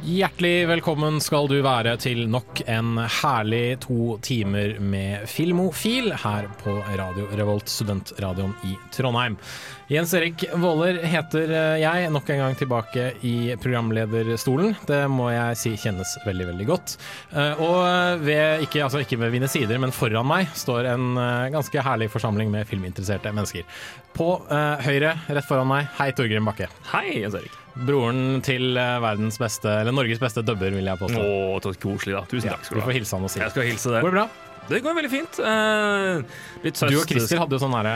Hjertelig velkommen skal du være til nok en herlig to timer med Filmofil her på Radio Revolt, studentradioen i Trondheim. Jens Erik Våler heter jeg, nok en gang tilbake i programlederstolen. Det må jeg si kjennes veldig, veldig godt. Eh, Og ved, ikke, altså ikke ved mine sider, men foran meg står en eh, ganske herlig forsamling med filminteresserte mennesker. På eh, høyre, rett foran meg, hei Torgrim Bakke. Hei, Jens Erik. Broren til eh, verdens beste, eller Norges beste dubber, vil jeg påstå. Å, så koselig, da. Tusen Ja, takk du skal du får ha. hilse han og si Jeg skal hilse det. Går det bra? Det går veldig fint. Uh, litt Du og Christer hadde jo sånn derre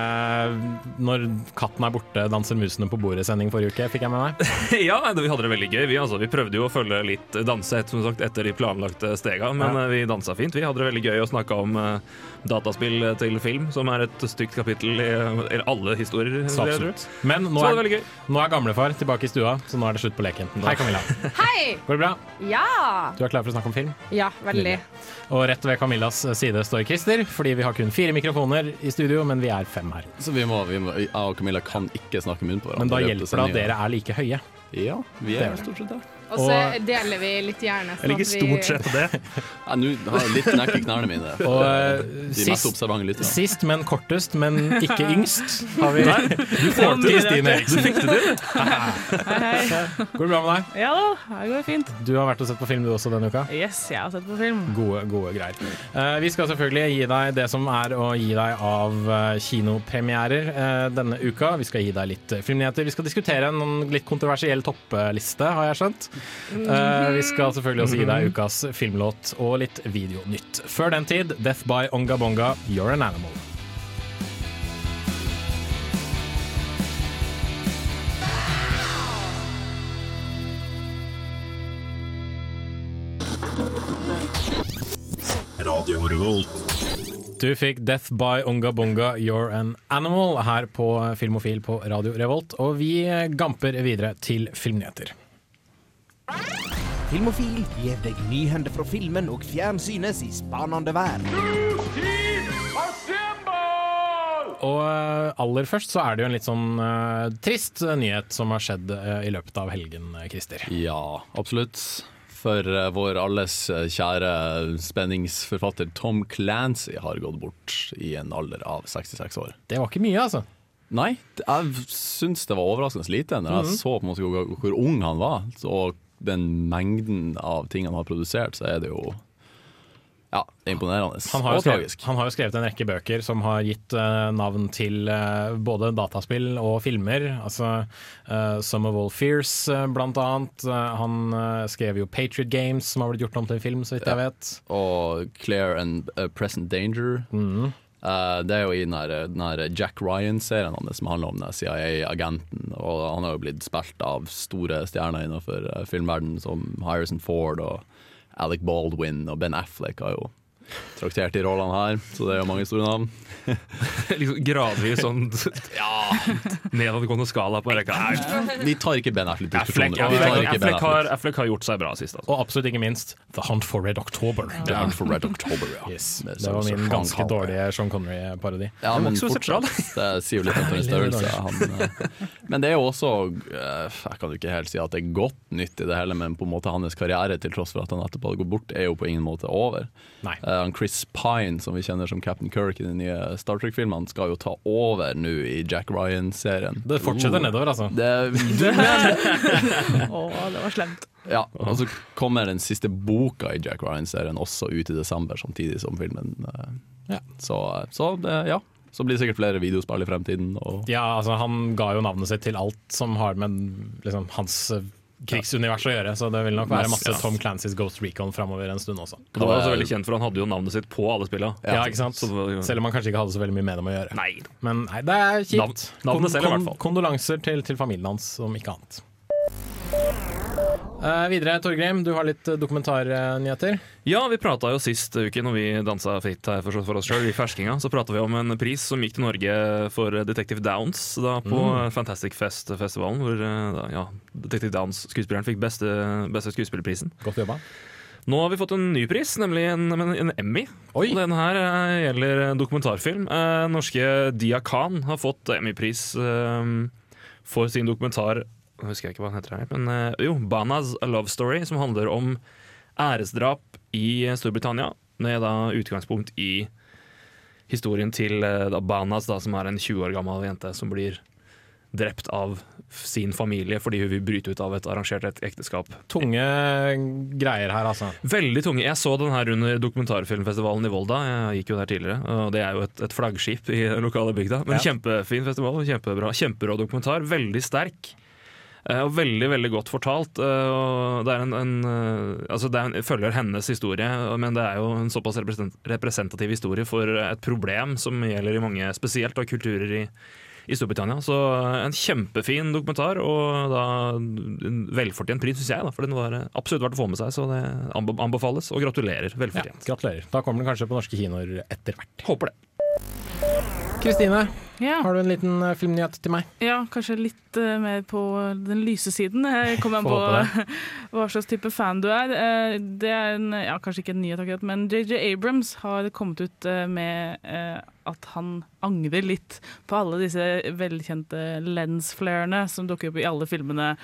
Når katten er borte, danser musene på bordet-sending forrige uke, fikk jeg med meg. Ja, vi hadde det veldig gøy. Vi, altså, vi prøvde jo å følge litt danse sagt, etter de planlagte stega, men Ja. eh, vi dansa fint. Vi hadde det veldig gøy og snakka om eh, dataspill til film, som er et stygt kapittel i eller alle historier. Absolutt. Men nå er, er, nå er gamlefar tilbake i stua, så nå er det slutt på leken. Hei, Camilla. Hei! Går det bra? Ja! Du er klar for å snakke om film? Ja, veldig. Og rett ved Camillas side står Christer, fordi vi har kun fire mikrofoner i studio, men vi er fem her. Så vi må, vi må, jeg og Camilla kan ikke snakke munn på hverandre. Men da hjelper det at dere er like høye. Ja, vi er er stort sett det. Og så deler vi litt gjerne. Jeg liker stort sett det. Ja, Nå har jeg litt knekk i knærne mine. Og eh, De mest sist, observante lytterne. sist, men kortest, men ikke yngst, har vi Du får til Stine Du fikk det til. Går det bra med deg? Ja da, det går fint. Du har vært og sett på film du også denne uka? Yes, jeg har sett på film. Gode, gode greier. Uh, vi skal selvfølgelig gi deg det som er å gi deg av eh, kinopremierer uh, denne uka. Vi skal gi deg litt filmnyheter. Vi skal diskutere en litt kontroversiell toppliste, har jeg skjønt. Eh, vi skal selvfølgelig også gi deg ukas filmlåt og litt videonytt. Før den tid, Death by Onga Bonga, You're an Animal. Du fikk Death by Unga Bunga, You're an Animal her på Filmofil på Radio Revolt, og vi gamper videre til filmnyheter. Filmofil gir deg nyhender fra filmen og fjernsynets i spanende vær. Og eh, aller først så er det jo en litt sånn eh, trist eh, nyhet som har skjedd eh, i løpet av helgen, eh, Christer. Ja, absolutt. For eh, vår alles eh, kjære spenningsforfatter Tom Clancy har gått bort i en alder av 66 år. Det var ikke mye, altså. Nei, jeg syns det var overraskende lite når jeg så på en måte hvor, hvor ung han var. Og den mengden av ting han har produsert, så er det jo ja, det er imponerende. Han har, og skrevet, tragisk. han har jo skrevet en rekke bøker som har gitt uh, navn til uh, både dataspill og filmer. Altså uh, Some of All Fears, uh, blant annet. Eh, han eh, skrev jo Patriot Games, som har blitt gjort om til en film, så vidt jeg vet. Og Claire and Present Danger. Eh, det er jo i den her, den her Jack Ryan-serien hans som handler om CIA-agenten. Og han har jo blitt spilt av store stjerner innenfor uh, filmverdenen som Harrison Ford og Alec Baldwin og Ben Affleck har jo traktert i rollene her, så det er jo mange store navn. liksom gradvis sånn nedadgående skala på rekka. Vi tar ikke Ben. Affleck, Vi tar ikke Ben Affleck, har, gjort seg bra sist. Altså. Og absolutt ikke minst The Hunt for Red October. The Hunt for Red October, ja. Yes. Det er Det var min ganske Sean dårlige Sean Connery-parodi. Ja, men fortsatt. Det sier jo litt om hans en størrelse. Han, eh, men det er jo også eh, Jeg kan jo ikke helt si at det er godt nytt i det hele, men på en måte hans karriere, til tross for at han etterpå hadde gått bort, er jo på ingen måte over. Nei. Eh, Chris Pine, som vi kjenner som Captain Kirk i de nye Star Trek-filmene, skal jo ta over nå i Jack Ryan-serien. Det fortsetter nedover, altså. Det, Å, det var slemt. ja, og så kommer den siste boka i Jack Ryan-serien også ut i desember, samtidig som filmen. eh, Ja. Så, så det, ja. Så blir det sikkert flere videospill i fremtiden. Og Ja, altså Han ga jo navnet sitt til alt som har med liksom, hans krigsunivers å gjøre, så det vil nok være masse. Tom Clancy's Ghost Recon framover en stund også. Det var også veldig kjent, for han hadde jo navnet sitt på alle spillene. Ja, ikke sant? Selv om han kanskje ikke hadde så veldig mye med dem å gjøre. Nei. Men nei, det er kjipt. Navn- navnet selv i hvert fall. Kondolanser til, til familien hans, om ikke annet. Eh, videre, Torgrim, du har litt eh, dokumentarnyheter. Ja, vi prata jo sist uke når vi dansa fritt her for, for oss sjøl, i ferskinga. Så prata vi om en pris som gikk til Norge for Detective Downs da på Fantastic Fest-festivalen. Hvor eh, da, ja, Detective Downs-skuespilleren fikk beste, beste skuespillerprisen. Godt jobba. Nå har vi fått en ny pris, nemlig en, en, Emmy. Oi. Og den her uh, gjelder dokumentarfilm. Uh, norske Dia Khan har fått Emmy-pris eh, for sin dokumentar Nå husker jeg ikke hva den heter, her, men eh, jo, Banas A Love Story, som handler om æresdrap i Storbritannia, med da utgangspunkt i historien til eh, da Banas, da, som er en 20 år gammel jente som blir drept av sin familie fordi hun vil bryte ut av et arrangert ekteskap. Tunge greier her, altså. Veldig tunge. Jeg så den her under dokumentarfilmfestivalen i Volda. Jeg gikk jo der tidligere, og Det er jo et, et flaggskip i den lokale bygda. Men Ja. kjempefin festival. Kjempebra. Kjemperå dokumentar. Veldig sterk. Eh, Og veldig veldig godt fortalt. eh, Og det er en, en eh, Altså det er en, følger hennes historie, men det er jo en såpass representativ historie for et problem som gjelder i mange, spesielt av kulturer i, i Storbritannia. Så en kjempefin dokumentar, og da en velfortjent pris, syns jeg. Da, for den var absolutt verdt å få med seg, så det anbefales. Og gratulerer. Ja, Velfortjent. gratulerer. Da kommer den kanskje på norske kinoer etter hvert. Håper det. Kristine, Ja. har du en liten eh, filmnyhet til meg? ja, kanskje litt uh, mer på den lyse siden. Jeg kommer an på hva slags type fan du er. Uh, det er en, ja, kanskje ikke en nyhet akkurat, men JJ Abrams har kommet ut uh, med at han angrer litt på alle disse velkjente lensflarene som dukker opp i alle filmene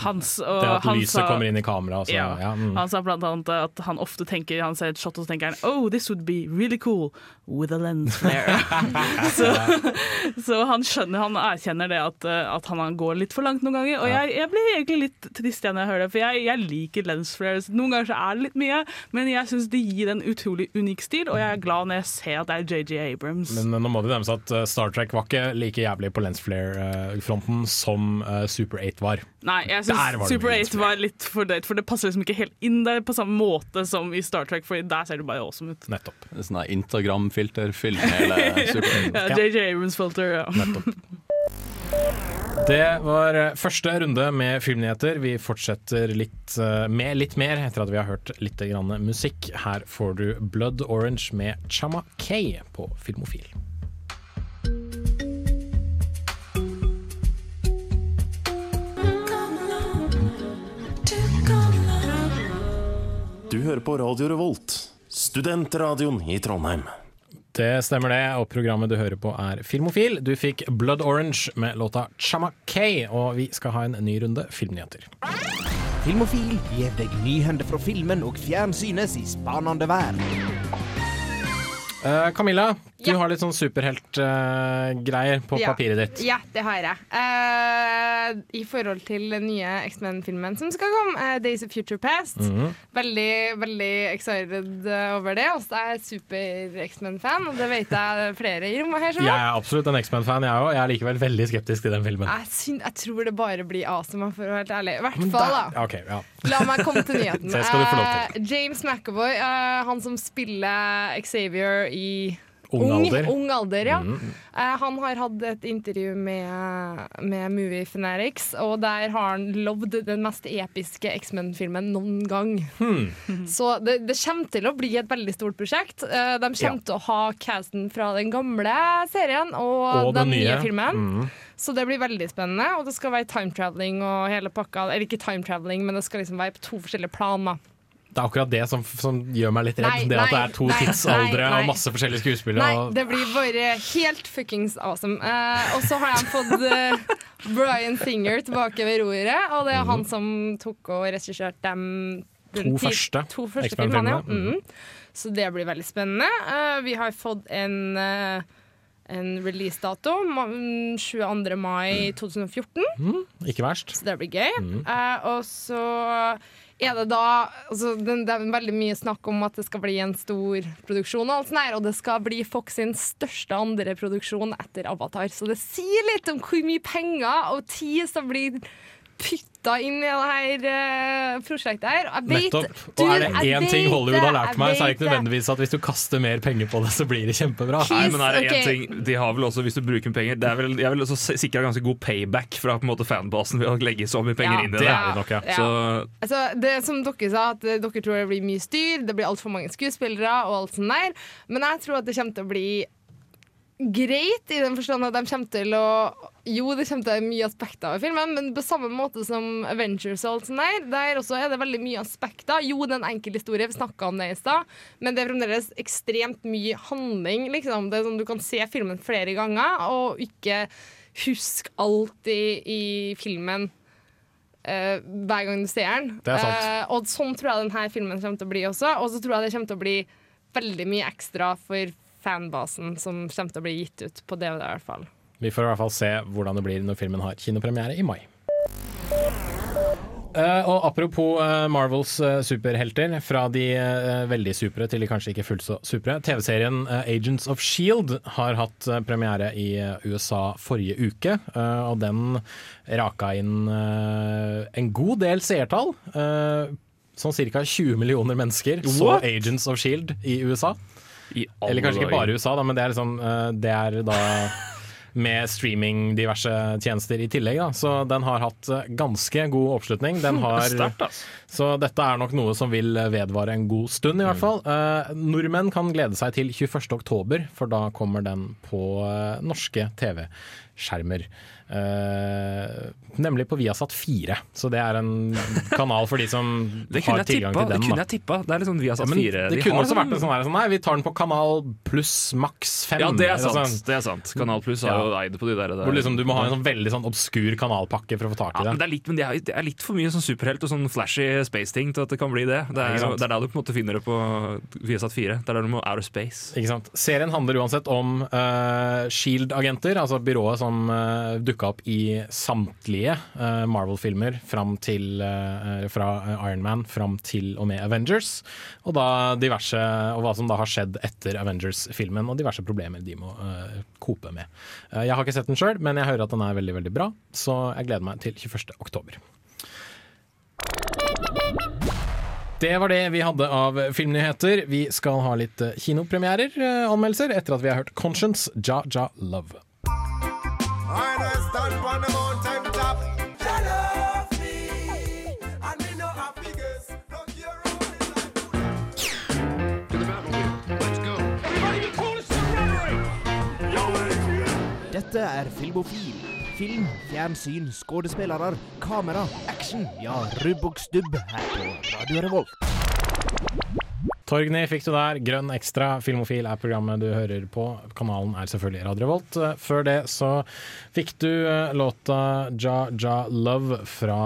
hans. Og Det at han lyset sa- kommer inn i kameraet. Altså, Ja. ja, mm. Han sa blant annet at han ofte tenker Han ser et shot og så tenker han Oh, this would be really cool with a lens flare. så, så han skjønner, han erkjenner det at, eh, at han går litt for langt noen ganger. Og jeg, jeg blir egentlig litt trist igjen når jeg hører det, for jeg, jeg liker lens flares. Noen ganger så er det litt mye, men jeg syns det gir en utrolig unik stil, og jeg er glad når jeg ser at det er JJ Abrams. Men nå må det nevnes at eh, Star Trek var ikke like jævlig på lens flare-fronten som eh, Super 8 var. Nei, jeg syns Super 8 var litt for døyt, for det passer liksom ikke helt inn der på samme måte som i Star Trek, for der ser du bare awesome ut. Nettopp. Sånn Instagram-filter fyller hele Super Ja, Ja. JJ Abrams filter, ja. Det var eh, første runde med filmnyheter. Vi fortsetter litt, eh, med litt mer etter at vi har hørt litt grann musikk. Her får du Blood Orange med Chama K på Filmofil. Du hører på Radio Revolt, studentradioen i Trondheim. Det stemmer det, og programmet du hører på er Filmofil. Du fikk Blood Orange med låta Chama K, og vi skal ha en ny runde filmnyheter. Filmofil gir deg nyhender fra filmen og fjernsynets i spanende verden. Eh, Camilla, du Ja. har litt sånn superheltgreier på Ja. papiret ditt. Ja, det har jeg. Uh, I forhold til den nye X-Men-filmen som skal komme, eh, Days of Future Past. Mhm. Veldig veldig excited over det. Også er jeg super-X-Men-fan, og det vet jeg flere i rommet her. som Jeg er. absolutt en X-Men-fan, jeg òg. Jeg er likevel veldig skeptisk til den filmen. Jeg, synes, jeg tror det bare blir awesome, for å være helt ærlig. I hvert fall, da. Okay, ja. La meg komme til nyheten. James McAvoy, han som spiller Xavier i Ung alder. Ung alder, ja. Mm. Eh, han har hatt et intervju med, med Movie Fanatics, og der har han lovd den mest episke X-Men-filmen noen gang. Hmm. Så det, det kommer til å bli et veldig stort prosjekt. Eh, de kommer Ja. til å ha casten fra den gamle serien og, Og den den nye. nye filmen. Mm. Så det blir veldig spennende. Og det skal være time traveling og hele pakka. Eller ikke time traveling, men det skal liksom være på to forskjellige planer. Det er akkurat det som, som gjør meg litt redd. Nei, det at det er to nei, tidsaldre og masse forskjellige skuespillere. Nei, og- det blir bare helt fuckings awesome. Uh, og så har jeg fått uh, Brian Singer tilbake ved roret, og det er han som tok og regisserte dem Mhm. To første to første filmene. Ja. Mhm. Så det blir veldig spennende. Uh, vi har fått en en releasedato. ma- mm, 22. mai 2014, Ikke verst. så det blir gøy. Mm. Uh, og så er det da altså, det, det er veldig mye snakk om at det skal bli en stor produksjon, og, her, og det skal bli Fox sin største andre produksjon etter Avatar. Så det sier litt om hvor mye penger og tid som blir putta inn i det her eh, prosjektet her. Jeg vet, Nettopp. Og er det én ting Hollywood har lært meg, så er det ikke nødvendigvis at hvis du kaster mer penger på det, så blir det kjempebra. Kiss, Nei, men er det okay. en ting De har vel også, hvis du bruker penger Det er vel, Jeg vil også sikre ganske god payback fra på en måte fanbasen ved å legge så mye penger Ja, inn i Det det. er det nok, ja. Ja. Så Altså, det som dere sa, at eh, dere tror det blir mye styr, det blir altfor mange skuespillere og alt sånt der. Men jeg tror at det kommer til å bli greit, i den forstand at de kommer til å Jo, det kommer til mye aspekter av filmen, men på samme måte som Avengers og alt sånt der, der også er det veldig mye aspekter. Jo, det er en enkel historie, vi snakka om det i stad, men det er fremdeles ekstremt mye handling, liksom. Det er sånn Du kan se filmen flere ganger, og ikke huske alt i, i filmen Uh, hver gang du ser den. Eh, og sånn tror jeg denne filmen kommer til å bli også. Og så tror jeg det kommer til å bli veldig mye ekstra for fanbasen som kommer til å bli gitt ut på DVD, i hvert fall. Vi får i hvert fall se hvordan det blir når filmen har kinopremiere i mai. Uh, og apropos uh, Marvels uh, superhelter, fra de veldig supre til de kanskje ikke fullt så supre. TV-serien Agents of Shield har hatt premiere i USA forrige uke, eh, og den raka inn en god del seertall. Eh, sånn ca. 20 millioner mennesker så Agents of Shield i USA. Eller kanskje ikke bare USA, da, men det er, liksom, eh, det er da med streaming diverse tjenester i tillegg. Da. Så den har hatt eh, ganske god oppslutning. Den har, altså. så dette er nok noe som vil vedvare en god stund, i hvert fall. Eh, nordmenn kan glede seg til 21. oktober, for da kommer den på norske norske TV-skjermer. Uh, nemlig på Viasat 4, så det er en kanal for de som har tilgang tippa. til Det kunne jeg tippa. Det er liksom vi Ja, 4. det De kunne også vært en sånn her, sånn, Nei, vi tar den på kanal pluss maks 5. Ja, det er sant. sånn. Det er sant. Kanal Pluss har jo eid på de der. der. Hvor liksom du må ha en sånn veldig sånn obskur kanalpakke for å få tak i Ja, men det. det er litt, men det er, det er litt for mye sånn superhelt og sånn flashy space-ting til at det kan bli det. Det er, det er der du på en måte finner det på Viasat 4. Det er der du må outer space. Ikke sant? Serien handler uansett om uh, Shield-agenter, altså byrået som uh, dukka opp i samtlige uh, Marvel-filmer til, eh, fra eh, Iron Man fram til og med Avengers. Og, diverse, og hva som da har skjedd etter Avengers-filmen, og diverse problemer de må uh, kope med. Eh, jeg har ikke sett den sjøl, men jeg hører at den er veldig veldig bra, så jeg gleder meg til 21. oktober. Det var det vi hadde av filmnyheter. Vi skal ha litt eh, kinopremierer, eh, anmeldelser, etter at vi har hørt Conscience, Ja Ja Love. Dette er Filmofil. Film, fjernsyn, skuespillere, kamera, action. Ja, rubb og stubb her på Radio Revolt. Torgny fikk du der. Grønn ekstra. Filmofil er programmet du hører på. Kanalen er selvfølgelig Radio Revolt. Eh, Før det så fikk du eh, låta Ja Ja Love fra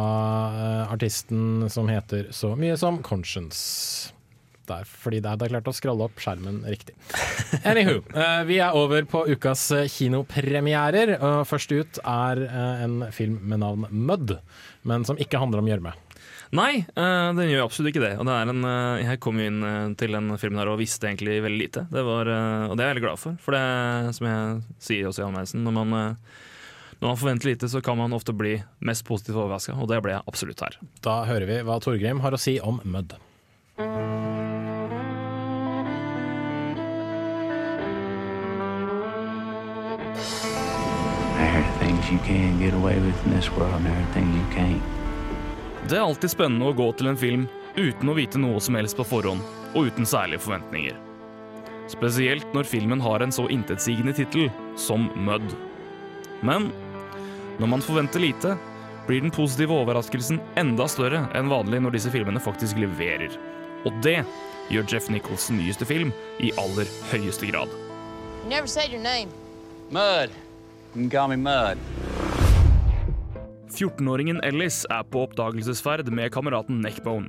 eh, artisten som heter så mye som Conscience. Der, fordi det er, klart å scrolle opp skjermen riktig. Anywho, eh, vi er over på ukas kinopremierer. Først ut er en film med navn Mud, men som ikke handler om gjørme. Nei, eh, den gjør absolutt ikke det. Og det er en, eh, jeg kom jo inn eh, til den filmen her og visste egentlig veldig lite. Det var, og det er jeg veldig glad for. For det som jeg sier også i anmeldelsen, når man, når man forventer lite, så kan man ofte bli mest positivt overraska, og det ble jeg absolutt her. Da hører vi hva Torgrim har å si om Mudd. There are things you can get away with in this world, and there are things you can't. Det er alltid spennende å gå til en film uten å vite noe som helst på forhånd, og uten særlige forventninger. Spesielt når filmen har en så intetsigende tittel som Mud. Men når man forventer lite, blir den positive overraskelsen enda større enn vanlig når disse filmene faktisk leverer. Og det gjør Jeff Nicholsons nyeste film i aller høyeste grad. You never said your name. Mud. You can call me Mud. 14-åringen Ellis er på oppdagelsesferd med kameraten Neckbone.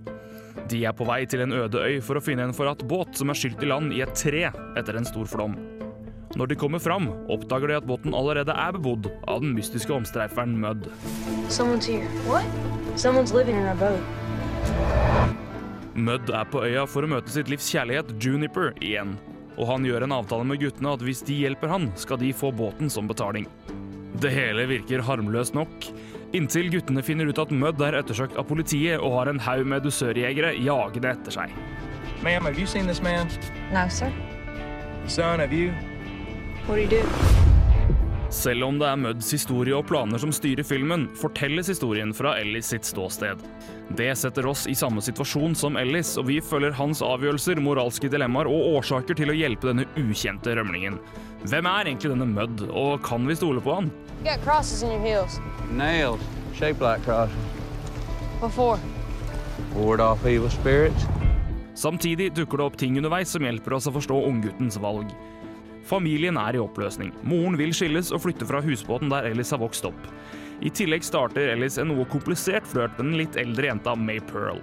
De er på vei til en øde øy for å finne en forlatt båt som er skylt i land i et tre etter en stor flom. Når de kommer fram, oppdager de at båten allerede er bebodd av den mystiske omstreiferen Mudd. Mudd er på øya for å møte sitt livs kjærlighet Juniper igjen, og han gjør en avtale med guttene at hvis de hjelper han, skal de få båten som betaling. Det hele virker harmløst nok, inntil guttene finner ut at Mudd er ettersøkt av politiet og har en haug med dusørjegere jagende etter seg. Ma'am, have you seen this man? No, sir. Son, have you? What do you do? Selv om det er Mudds historie og planer som styrer filmen, fortelles historien fra Ellis sitt ståsted. Det setter oss i samme situasjon som Ellis, og vi følger hans avgjørelser, moralske dilemmaer og årsaker til å hjelpe denne ukjente rømlingen. Hvem er egentlig denne Mudd, og kan vi stole på han? Like. Samtidig dukker det opp ting underveis som hjelper oss å forstå ungguttens valg. Familien er i oppløsning. Moren vil skilles og flytte fra husbåten der Ellis har vokst opp. I tillegg starter Ellis en noe komplisert flørt med den litt eldre jenta May Pearl.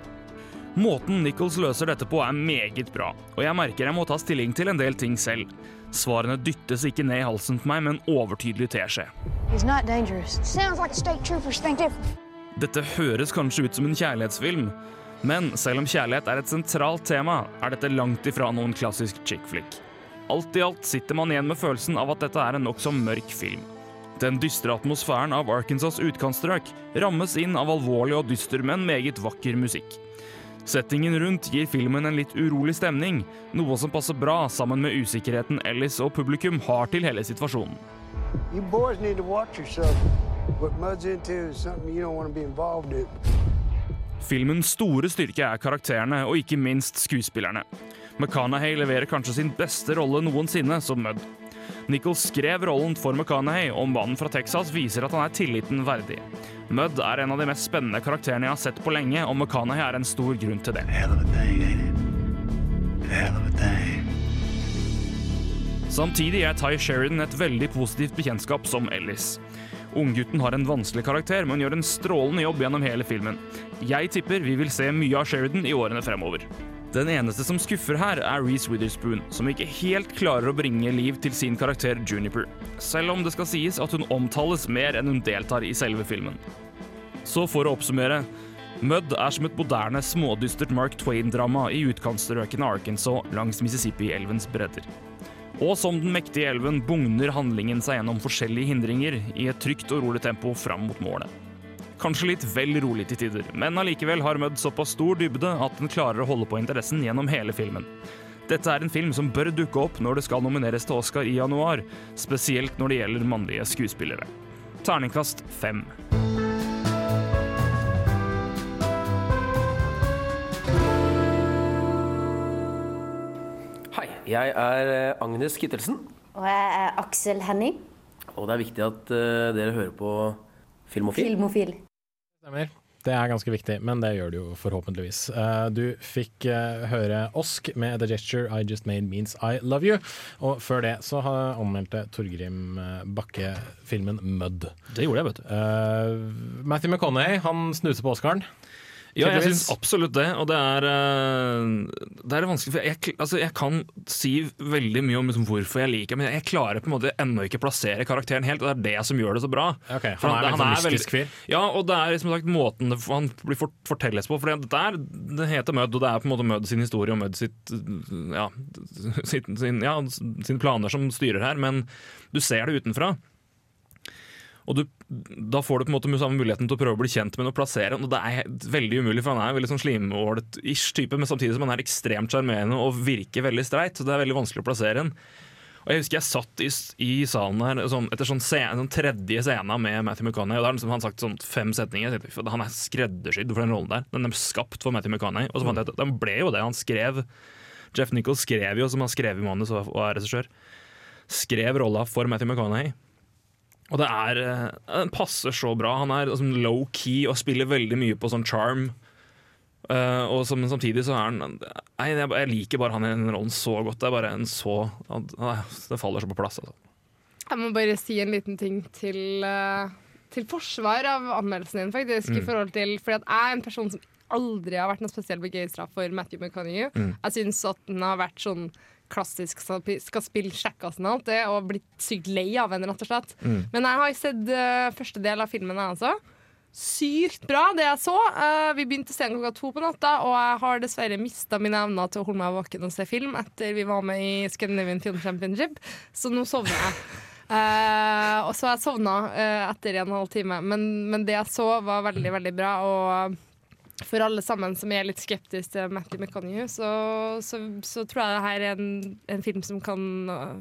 Måten Nichols løser dette på er meget bra, og jeg merker jeg må ta stilling til en del ting selv. Svarene dyttes ikke ned i halsen på meg med en overtydelig teskje. Dette høres kanskje ut som en kjærlighetsfilm, men selv om kjærlighet er et sentralt tema, er dette langt ifra noen klassisk chick flick. Alt i alt sitter man igjen med følelsen av at dette er en nokså mørk film. Den dystre atmosfæren av Arkansas utkantstrøk rammes inn av alvorlig og dyster, men meget vakker musikk. Settingen rundt gir filmen en litt urolig stemning, noe som passer bra sammen med usikkerheten Ellis og publikum har til hele situasjonen. You boys need to watch yourself. What Mud's into is something you don't want to be involved in. Filmens store styrke er karakterene, og ikke minst skuespillerne. McConaughey leverer kanskje sin beste rolle noensinne som Mudd. Nichols skrev rollen for McConaughey, og mannen fra Texas viser at han er tilliten verdig. Mudd er en av de mest spennende karakterene jeg har sett på lenge, og McConaughey er en stor grunn til det. Samtidig er Ty Sheridan et veldig positivt bekjentskap som Ellis. Unggutten har en vanskelig karakter, men gjør en strålende jobb gjennom hele filmen. Jeg tipper vi vil se mye av Sheridan i årene fremover. Den eneste som skuffer her, er Reece Witherspoon, som ikke helt klarer å bringe liv til sin karakter Juniper, selv om det skal sies at hun omtales mer enn hun deltar i selve filmen. Så for å oppsummere. Mudd er som et moderne, smådystert Mark Twain-drama i utkantstrøkene Arkansas langs Mississippi-elvens bredder. Og som den mektige elven bugner handlingen seg gjennom forskjellige hindringer i et trygt og rolig tempo fram mot målet. Kanskje litt vel rolig til tider, men allikevel har Mudd såpass stor dybde at den klarer å holde på interessen gjennom hele filmen. Dette er en film som bør dukke opp når det skal nomineres til Oscar i januar, spesielt når det gjelder mannlige skuespillere. Terningkast fem. Hei, jeg er eh, Agnes Kittelsen, Og jeg er Aksel Henning. og det er viktig at eh, dere hører på Filmofil. Filmofil. Stemmer. Det er ganske viktig, men det gjør det jo forhåpentligvis. Eh, du fikk eh, høre Osk med 'The Gesture I Just Made Means I Love You'. Og før det så har- anmeldte Torgrim eh, Bakke filmen 'Mud'. Det gjorde jeg, vet du. Matthew McConaughey han snuser på Oscaren. Ja, jeg syns absolutt det. Og det er, eh, det er vanskelig for jeg, altså, jeg kan si veldig mye om liksom, hvorfor jeg liker men jeg klarer på en måte ennå ikke plassere karakteren helt, og det er det som gjør det så bra. Ok, For han er han er mystisk fyr. Ja, og det er som sagt måten han blir fort, fortelles på. For det, der, det heter Mødd, og det er på en måte Mødd sin historie og Mødd sitt, ja, sin, sin, ja, sine planer som styrer her, men du ser det utenfra. Og du, da får du på en måte samme muligheten til å prøve å bli kjent med ham og plassere ham. Det er veldig umulig, for han er en veldig sånn slimålet-ish type, men samtidig som han er ekstremt sjarmerende og virker veldig streit. Så det er veldig vanskelig å plassere ham. Og jeg husker jeg satt i, i salen her sånn, etter sånn, scene, sånn tredje scena med Matthew McConaughey, og da har liksom han sagt sånn fem setninger. Tenkte, Han er skreddersydd for den rollen der. Den er skapt for Matthew McConaughey. Og så fant jeg at den ble jo det. Han skrev Jeff Nichols skrev jo, som han skrev i manus og er regissør, skrev rolla for Matthew McConaughey. Og det er eh, Den passer så bra. Han er liksom low-key og spiller veldig mye på sånn charm. Uh, og som, samtidig så er han Nei, jeg, jeg liker bare han i den rollen så godt. Det er bare en så nei, Det faller så på plass. Altså. Jeg må bare si en liten ting til, uh, til forsvar av anmeldelsen din, faktisk. Mm. i forhold til, fordi at Jeg er en person som aldri har vært noe spesielt begeistra for Matthew McConaughey. Mm. Jeg syns at den har vært sånn klassisk skal, spille kjekkasen og alt det, og blitt sykt lei av henne, rett og slett. Mm. Men jeg har sett uh, første del av filmen, jeg også. Sykt bra, det jeg så. Uh, vi begynte å se den klokka to på natta, og jeg har dessverre mista mine evner til å holde meg våken og se film etter vi var med i Scandinavian Film Championship, så nå sovner jeg. Uh, og så har jeg sovna etter en og en halv time. Men, men det jeg så, var veldig, veldig bra. Og for alle sammen som er litt skeptiske til Matthew McConaughey, så, så, så tror jeg det her er en, en film som kan øh,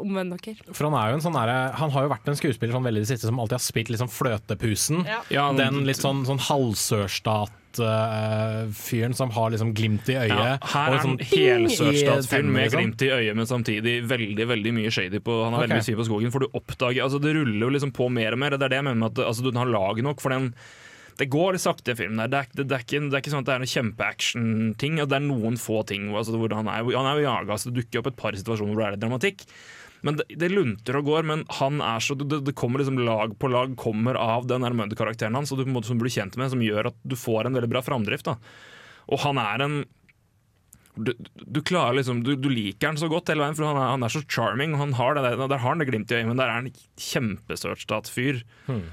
omvende dere. For han er jo en sånn der, Han har jo vært en skuespiller sånn veldig det siste som alltid har spilt liksom Fløtepusen. Ja. Ja, Den litt sånn, sånn halvsørstat-fyren som har liksom glimt i øyet. Ja, her er en han ding helsørstatsfyren med liksom. glimt i øyet, men samtidig veldig veldig mye shady på Han har okay. veldig mye på skogen, for du oppdager altså Det ruller jo liksom på mer og mer. Det er det jeg mener med at altså, du har lag nok. For den det går sakte i filmen. Det det, det, det er ikke sånn at det er noen kjempeaction-ting. Det er noen få ting altså, hvor han er, han er jo jaga, så det dukker opp et par situasjoner hvor det er litt dramatikk. Men det, det lunter og går, men han er så, det, det kommer liksom lag på lag kommer av den Muddy-karakteren hans, og du, på blir kjent med, som gjør at du får en veldig bra framdrift. Da. Og han er en du, du klarer liksom du, du liker han så godt hele veien, for han er, han er så charming. Han har det, der, har han det glimt i øyet, men der er han en kjempesørstatsfyr. Hmm.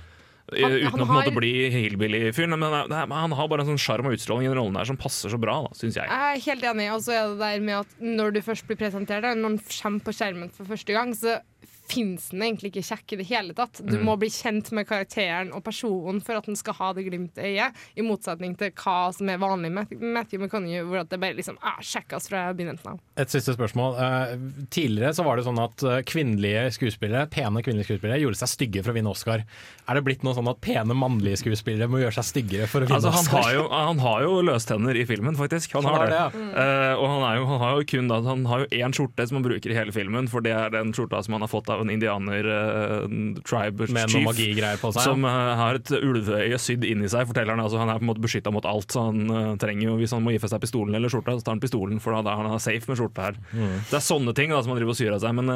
Eh, Han- Uten han å har- bli hillbilly-fyr. Men er- det er- han har bare en sånn sjarm og utstråling i den rollen der som passer så bra, syns jeg. Jeg er helt enig. Og så er det der med at når du først blir presentert, når han kommer på skjermen for første gang, så fins den egentlig ikke kjekk i det hele tatt. Du Mm. må bli kjent med karakteren og personen for at den skal ha det glimtet i øyet, i motsetning til hva som er vanlig med Matthew McConaughey, hvor at det bare liksom er kjekkas fra begynnelsen av. Et siste spørsmål. Eh, tidligere så var det sånn at eh, kvinnelige skuespillere Pene kvinnelige skuespillere gjorde seg stygge for å vinne Oscar. Er det blitt noe sånn at pene mannlige skuespillere må gjøre seg styggere for å vinne Altså, han, Oscar? har jo, han har jo løstenner i filmen, faktisk. Han, Han har det. det. ja. uh, og han, er jo, han har jo kun da, Han har jo én skjorte som han bruker i hele filmen, for det er den skjorta som han har fått av en indianer eh, noe chief. Som uh, har et ulveøye sydd inni seg, forteller han. Altså, han er på en måte beskytta mot alt, så han uh, trenger jo Hvis han må gi fra seg pistolen eller skjorta, så tar han pistolen, for da er han safe med skjorta her. Mm. Det er sånne ting da, som han driver og syr av seg. Men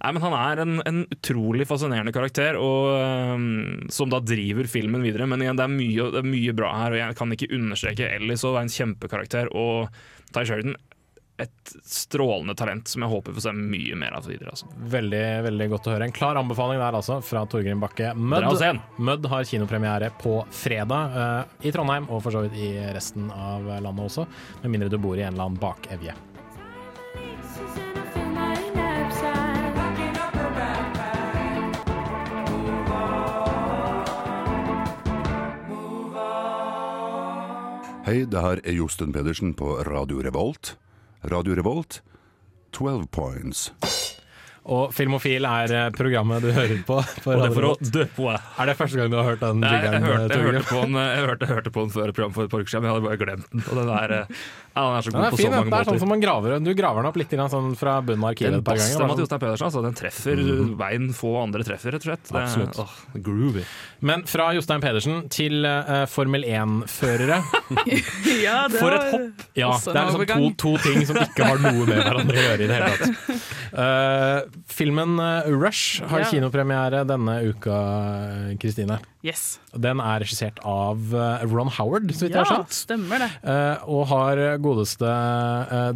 Nei, men Han er en, en utrolig fascinerende karakter, og, um, som da driver filmen videre. Men igjen, det er, mye, det er mye bra her, og jeg kan ikke understreke Ellis å være en kjempekarakter. Og Ty Sheridan et strålende talent som jeg håper får se mye mer av videre. Altså. Veldig veldig godt å høre. En klar anbefaling der altså, fra Torgrim Bakke. Mødd Dra og se den. Mud har kinopremiere på fredag uh, i Trondheim, og for så vidt i resten av landet også. Med mindre du bor i en eller annen bakevje. Hei, det her er Josten Pedersen på Radio Revolt. Radio Revolt, 12 points. Og Filmofil er eh, programmet du hører på. på Og det Radio for å dø på. Er det første gang du har hørt den Jeg, jeg, hørte, jeg, hørte på den, jeg, hørte, jeg hørte på den før programmet for et par uker siden, men jeg hadde bare glemt den. Og den er, eh, ja, den er så Den god er på fin, så mange måter. det er sånn som man graver Du graver den opp litt sånn fra bunnen av arkivet Den et par ganger. sånn- Jostein Pedersen, altså. Den treffer mm. veien få andre treffer, rett og slett. Det, Absolutt. åh, groovy. Men fra Jostein Pedersen til uh, Formel 1-førere. Ja, det For et hopp! Ja, det er liksom to, to ting som ikke har noe med hverandre å gjøre i det hele tatt. Eh, filmen eh, Rush har Ja. kinopremiere denne uka, Kristine. Yes. Den er regissert av eh, Ron Howard, så vidt jeg Ja, har skjønt. stemmer det. Eh, og har godeste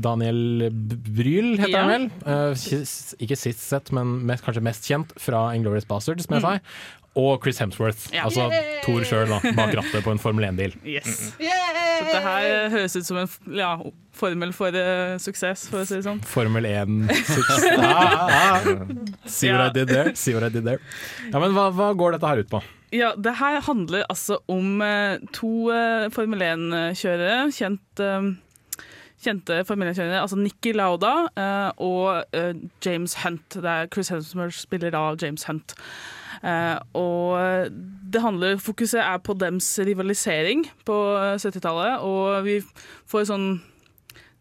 Daniel Bryl, heter Ja. han vel. Eh, ikke sist sett, men mest, kanskje mest kjent fra Inglorious Bastards sa. Mm. Og Chris Hemsworth, Ja. altså Thor sjøl, bak rattet på en Formel 1-bil. Yes. Så det her høres ut som en ja, formel for uh, suksess, for å si det sånn. Formel 1 suksess. Ah, ah. See what I did there? See what I did there. Ja, men hva, hva går dette her ut på? Ja, det her handler altså om uh, to uh, Formel 1-kjørere, kjent, kjente Formel 1-kjørere, altså Nikki Lauda og James Hunt. Det er Chris Hemsworth spiller av James Hunt. Uh, og det handler, fokuset er på dems rivalisering på eh, 70-tallet, og vi får sånn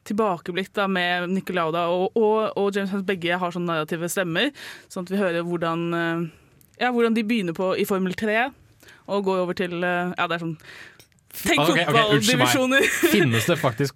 tilbakeblikk da med Nicolauda Lauda og, og, og James Hunt. Begge har sånne narrative stemmer, sånn at vi hører hvordan, eh, ja, hvordan de begynner på i Formel 3 og går over til eh, Ja, det er sånn Tenk Ah, ok, Okay, fotballdivisjoner! Finnes det faktisk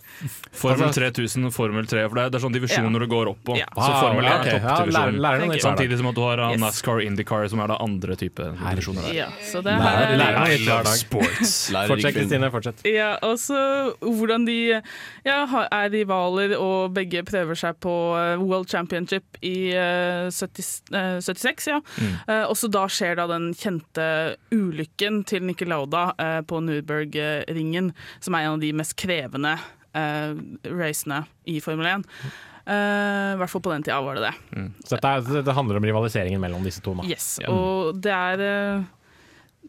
Formel Altså- 3000 og Formel 3, for det er, sånn divisjoner du går opp på. Ja. Så Formel 1 er ja, toppdivisjonen. lærer- lærer. Samtidig som at du har uh, Yes. NASCAR Indycar, som er det andre type divisjoner. der. Ja, så det Lærer- her lærer dag. sports. Fortsett, Kristine. Fortsett. Ja, og så hvordan de ja, er rivaler og begge prøver seg på eh, World Championship i uh, 70, uh, 76, ja. Mm. Eh, og så da skjer da den kjente ulykken til Nikki Lauda på på Nürburgringen, som er en av de mest krevende uh, racene i Formel 1. Eh, I hvert fall på den tida var det det. Så dette, er, dette handler om rivaliseringen mellom disse to. Da. Yes, og det er uh,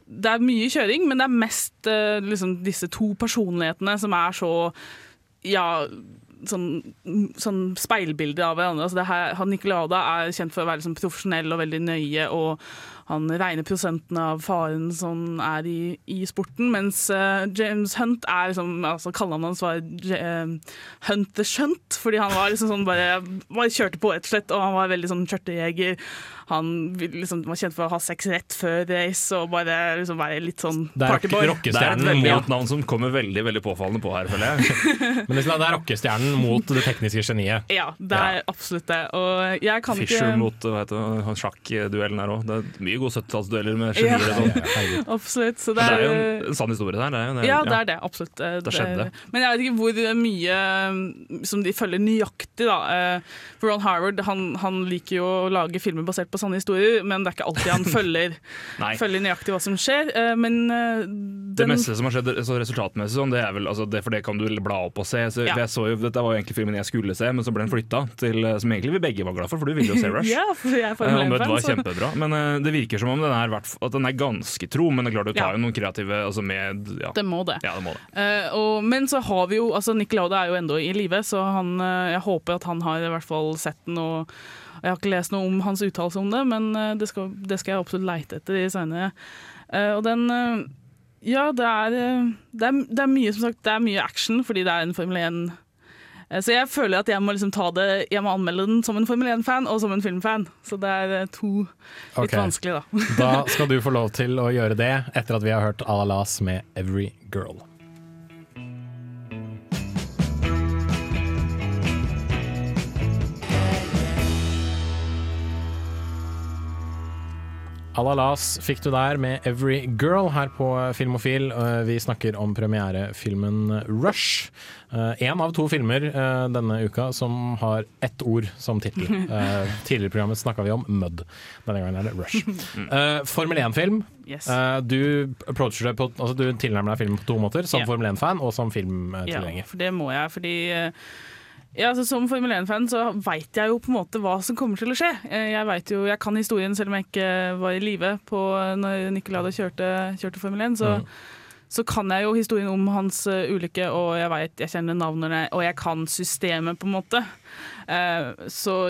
Det er mye kjøring, men det er mest uh, liksom, disse to personlighetene som er så Ja, sånn, sånn speilbilder av hverandre. Altså det her, han Nicolada er kjent for å være liksom, profesjonell og veldig nøye, og han regner prosentene av faren som er i, i sporten, mens uh, James Hunt er liksom, altså Kallenavnet hans var uh, Hunt the Shunt, fordi han var liksom sånn bare, bare kjørte på, rett og slett, og han var veldig sånn kjørtejeger. Han liksom, var kjent for å ha sex rett før race og bare liksom være litt sånn Det er partyboy. Det er rockestjernen mot navn som kommer veldig veldig påfallende på her, føler jeg. Men det er rockestjernen mot det tekniske geniet. Ja, det er absolutt det. Og jeg kan Fisher ikke mot hva heter sjakkduellen her òg. Det er mye gode 70-tallsdueller med Ja. genier og sånn. Absolutt. Så det, det Det er jo er, en, en sann historie der. Det er jo, ja, det er det. Absolutt. Eh, Det skjedde. Men jeg vet ikke hvor mye mm, som de følger nøyaktig, da. Eh, For Ron Harvard han, han liker jo å lage filmer basert på sanne historier, men det er ikke alltid han følger, følger nøyaktig hva som skjer. Eh, Men den, Det meste som har skjedd så resultatmessig, sånn, det er vel, altså, det, for det kan du bla opp og se. Så, Ja. jeg så jo, dette var jo egentlig filmen jeg skulle se, men så ble den flytta til Som egentlig vi begge var glad for, for du ville jo se Rush. Ja, for jeg er Eh, Formel og Mud 1-fan, var kjempebra, men eh, det virker som om den er, at den er ganske tro. Men det er klart du tar jo noen kreative altså med, ja. Det må det. Ja, det må det. Uh, og, men så har vi jo altså Nick Lauda er jo ennå i live, så han, eh, jeg håper at han har i hvert fall sett den. Og jeg har ikke lest noe om hans uttalelse om det, men eh, det, skal, det skal jeg absolutt leite etter i senere. Eh, og den Ja, det er, det er Det er mye som sagt, det er mye action fordi det er en Formel 1. Eh, Så jeg føler at jeg må liksom ta det Jeg må anmelde den som en Formel 1-fan og som en filmfan. Så det er eh, to litt okay. vanskelig, da. Da skal du få lov til å gjøre det etter at vi har hørt Alalas med 'Every Girl'. Alalas fikk du der med 'Every Girl' her på Filmofil. Eh, Vi snakker om premierefilmen 'Rush'. Én En av to filmer eh, denne uka som har ett ord som tittel. Eh, Tidligere i programmet snakka vi om 'Mud'. Denne gangen er det 'Rush'. Eh, Formel 1-film. Yes. Eh, du Altså du tilnærmer deg filmen på to måter. Som Ja. Formel 1-fan og som Ja, filmtilhenger. for det må jeg, fordi eh, ja, altså Som Formel 1-fan så veit jeg jo på en måte hva som kommer til å skje. Eh, Jeg vet jo, jeg kan historien selv om jeg ikke var i live på når Nicolada kjørte, kjørte Formel 1. Så, Mm. så kan jeg jo historien om hans eh, ulykke, og jeg vet, jeg kjenner navnene, og jeg kan systemet, på en måte. Eh, så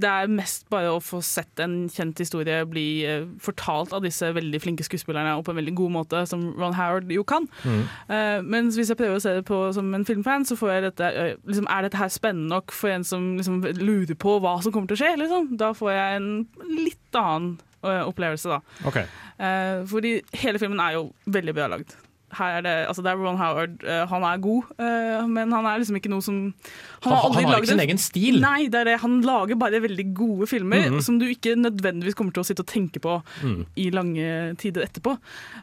det er mest bare å få sett en kjent historie bli eh, fortalt av disse veldig flinke skuespillerne, og på en veldig god måte, som Ron Howard jo kan. Mm. Uh, mens hvis jeg prøver å se det på som en filmfan, så får jeg dette, eh, liksom, er dette her spennende nok for en som liksom, lurer på hva som kommer til å skje? Liksom? Da får jeg en litt annen uh, opplevelse, da. Okay. Uh, fordi hele filmen er jo veldig bra lagd. Her er det, altså det er Ron Howard. eh, han er god, eh, men han er liksom ikke noe som Han- han aldri har ikke sin en- egen stil. Nei, det det. Han lager bare veldig gode filmer Mhm. som du ikke nødvendigvis kommer til å sitte og tenke på Mm. i lange tider etterpå.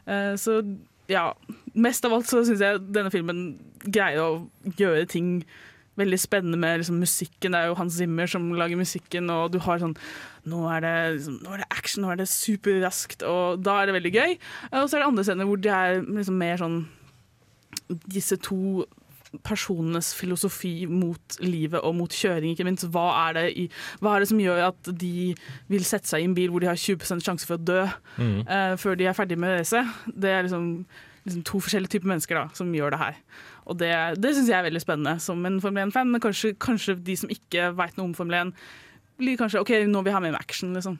Eh, så ja, mest av alt så syns jeg denne filmen greier å gjøre ting veldig spennende med liksom, musikken. Det er jo Hans Zimmer som lager musikken, og du har sånn Nå er det, liksom, nå er det action, nå er det superraskt, og da er det veldig gøy. Og så er det andre scener hvor det er liksom mer sånn disse to personenes filosofi mot livet og mot kjøring, ikke minst. Hva er, det i, hva er det som gjør at de vil sette seg i en bil hvor de har 20 sjanse for å dø Mm. uh, før de er ferdig med racet? Det er liksom, liksom to forskjellige typer mennesker da, som gjør det her. Og det, det syns jeg er veldig spennende som en Formel 1-fan, men kanskje, kanskje de som ikke veit noe om Formel 1, blir kanskje OK, nå vil vi ha mer action, liksom.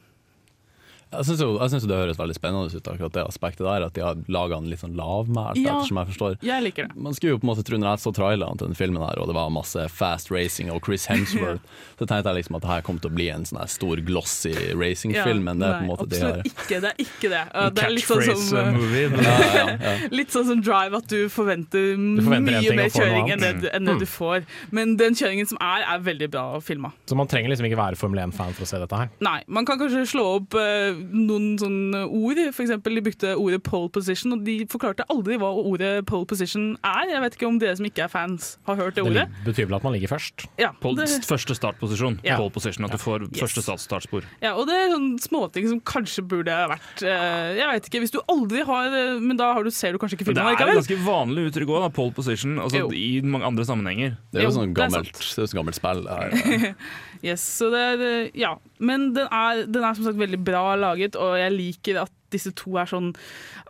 Jeg syns jo, jeg synes jo det høres veldig spennende ut, akkurat det aspektet der. At de har laga den litt sånn lavmælt, Ja. ettersom jeg forstår. Jeg liker det. Man skulle jo på en måte tro når jeg så traileren til den filmen her, og det var masse fast racing og Chris Hemsworth, så tenkte jeg liksom at det her kom til å bli en sånn stor glossy racingfilm, men det er på en måte de her ikke. Det er ikke det. Uh, det er litt sånn som, uh, Ja, ja, ja. Litt sånn som Drive, at du forventer, forventer mye mer kjøring enn det, du- enn det Mm. du får. Men den kjøringen som er, er veldig bra filma. Så man trenger liksom ikke være Formel 1-fan for å se dette her. Nei, man kan kanskje slå opp uh, noen sånne ord. For eksempel, de brukte ordet pole position, og de forklarte aldri hva ordet pole position er. Jeg vet ikke om dere som ikke er fans, har hørt det Det ordet. betyr vel at man ligger først. Ja, Pole, det- Første startposisjon. Ja. Pole position, At du får Yes. første start- startspor. Ja, og det er sånne småting som kanskje burde ha vært eh, Jeg vet ikke, hvis du aldri har eh, Men da har du, ser du kanskje ikke filmen det er et ganske vanlig uttrykk òg, pole position, altså, i mange andre sammenhenger. Det er jo Jo, sånn gammelt, det er sånn gammelt spill. Her. Yes, så det er, eh, ja. Men den er, den er som sagt veldig bra laget, og jeg liker at disse to er sånn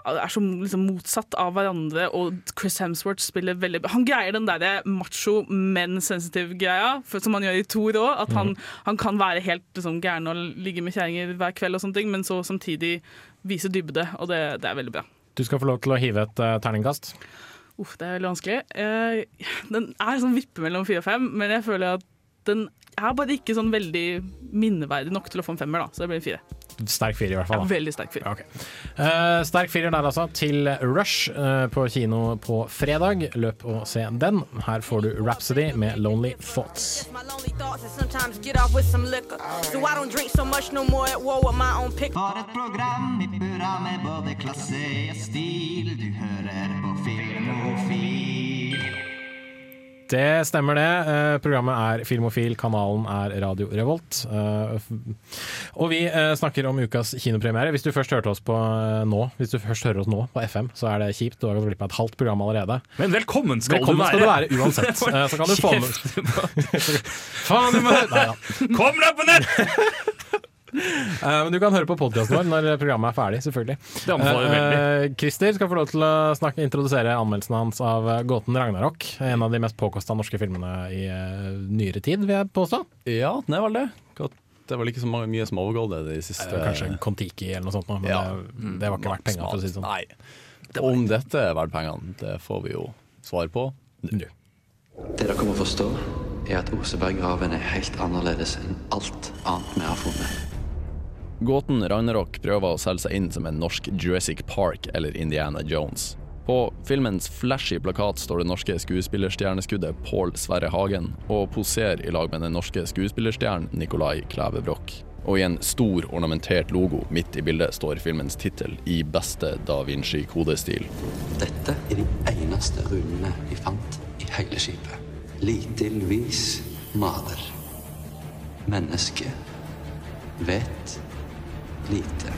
er så liksom motsatt av hverandre, og Chris Hemsworth spiller veldig. Han greier den derre macho, men sensitiv greia, for, som han gjør i Thor òg. At han, han kan være helt liksom, gæren og ligge med kjerringer hver kveld, og sånne ting, men så samtidig vise dybde, og det, det er veldig bra. Du skal få lov til å hive et uh, terningkast. Uff, det er veldig vanskelig. Uh, den er sånn vippe mellom fire og fem, men jeg føler at den er bare ikke sånn veldig minneverdig nok til å få en femmer, da. Så det blir en fire. Sterk firer, i hvert fall. da. veldig sterk fire. Uh, sterk firer der, altså, til Rush uh, på kino på fredag. Løp og se den. Her får du Rhapsody med Lonely Thoughts. For et program i burra med både klasse og stil. Du hører Det stemmer, det. Eh, programmet er Filmofil, kanalen er Radio Revolt. Eh, og vi eh, snakker om ukas kinopremiere. Hvis du først hørte oss på eh, nå, Hvis du først hører oss nå på FM, så er det kjipt. Du har gått glipp av et halvt program allerede. Men velkommen skal velkommen du skal du være. være uansett. Eh, så kan du få med Faen, du må. Kom deg på nett! Eh, men du kan høre på podkasten vår når programmet er ferdig, selvfølgelig. Det anbefaler jeg veldig. Eh, Christer skal få lov til å snakke, introdusere anmeldelsen hans av eh, Gåten Ragnarok. En av de mest påkosta norske filmene i eh, nyere tid, vil jeg påstå. Ja, den er vel det. Godt. Det var ikke så mye som har det de siste Eh, Kanskje Kon-Tiki eller noe sånt, men Ja. det, det var ikke verdt pengene, for å si det sånn. Nei. Om dette er verdt pengene, det får vi jo svar på nå. Det dere må forstå, er at Oseberggraven er helt annerledes enn alt annet vi har funnet. Gåten Ragnarok prøver å selge seg inn som en norsk Jurassic Park eller Indiana Jones. På filmens flashy plakat står det norske skuespillerstjerneskuddet Pål Sverre Hagen, og poserer i lag med den norske skuespillerstjernen Nicolai Kleve Broch. Og i en stor, ornamentert logo midt i bildet står filmens tittel i beste Da Vinci-kodestil. Dette er de eneste runene vi fant i hele skipet. Litil maler. Menneske vet lite.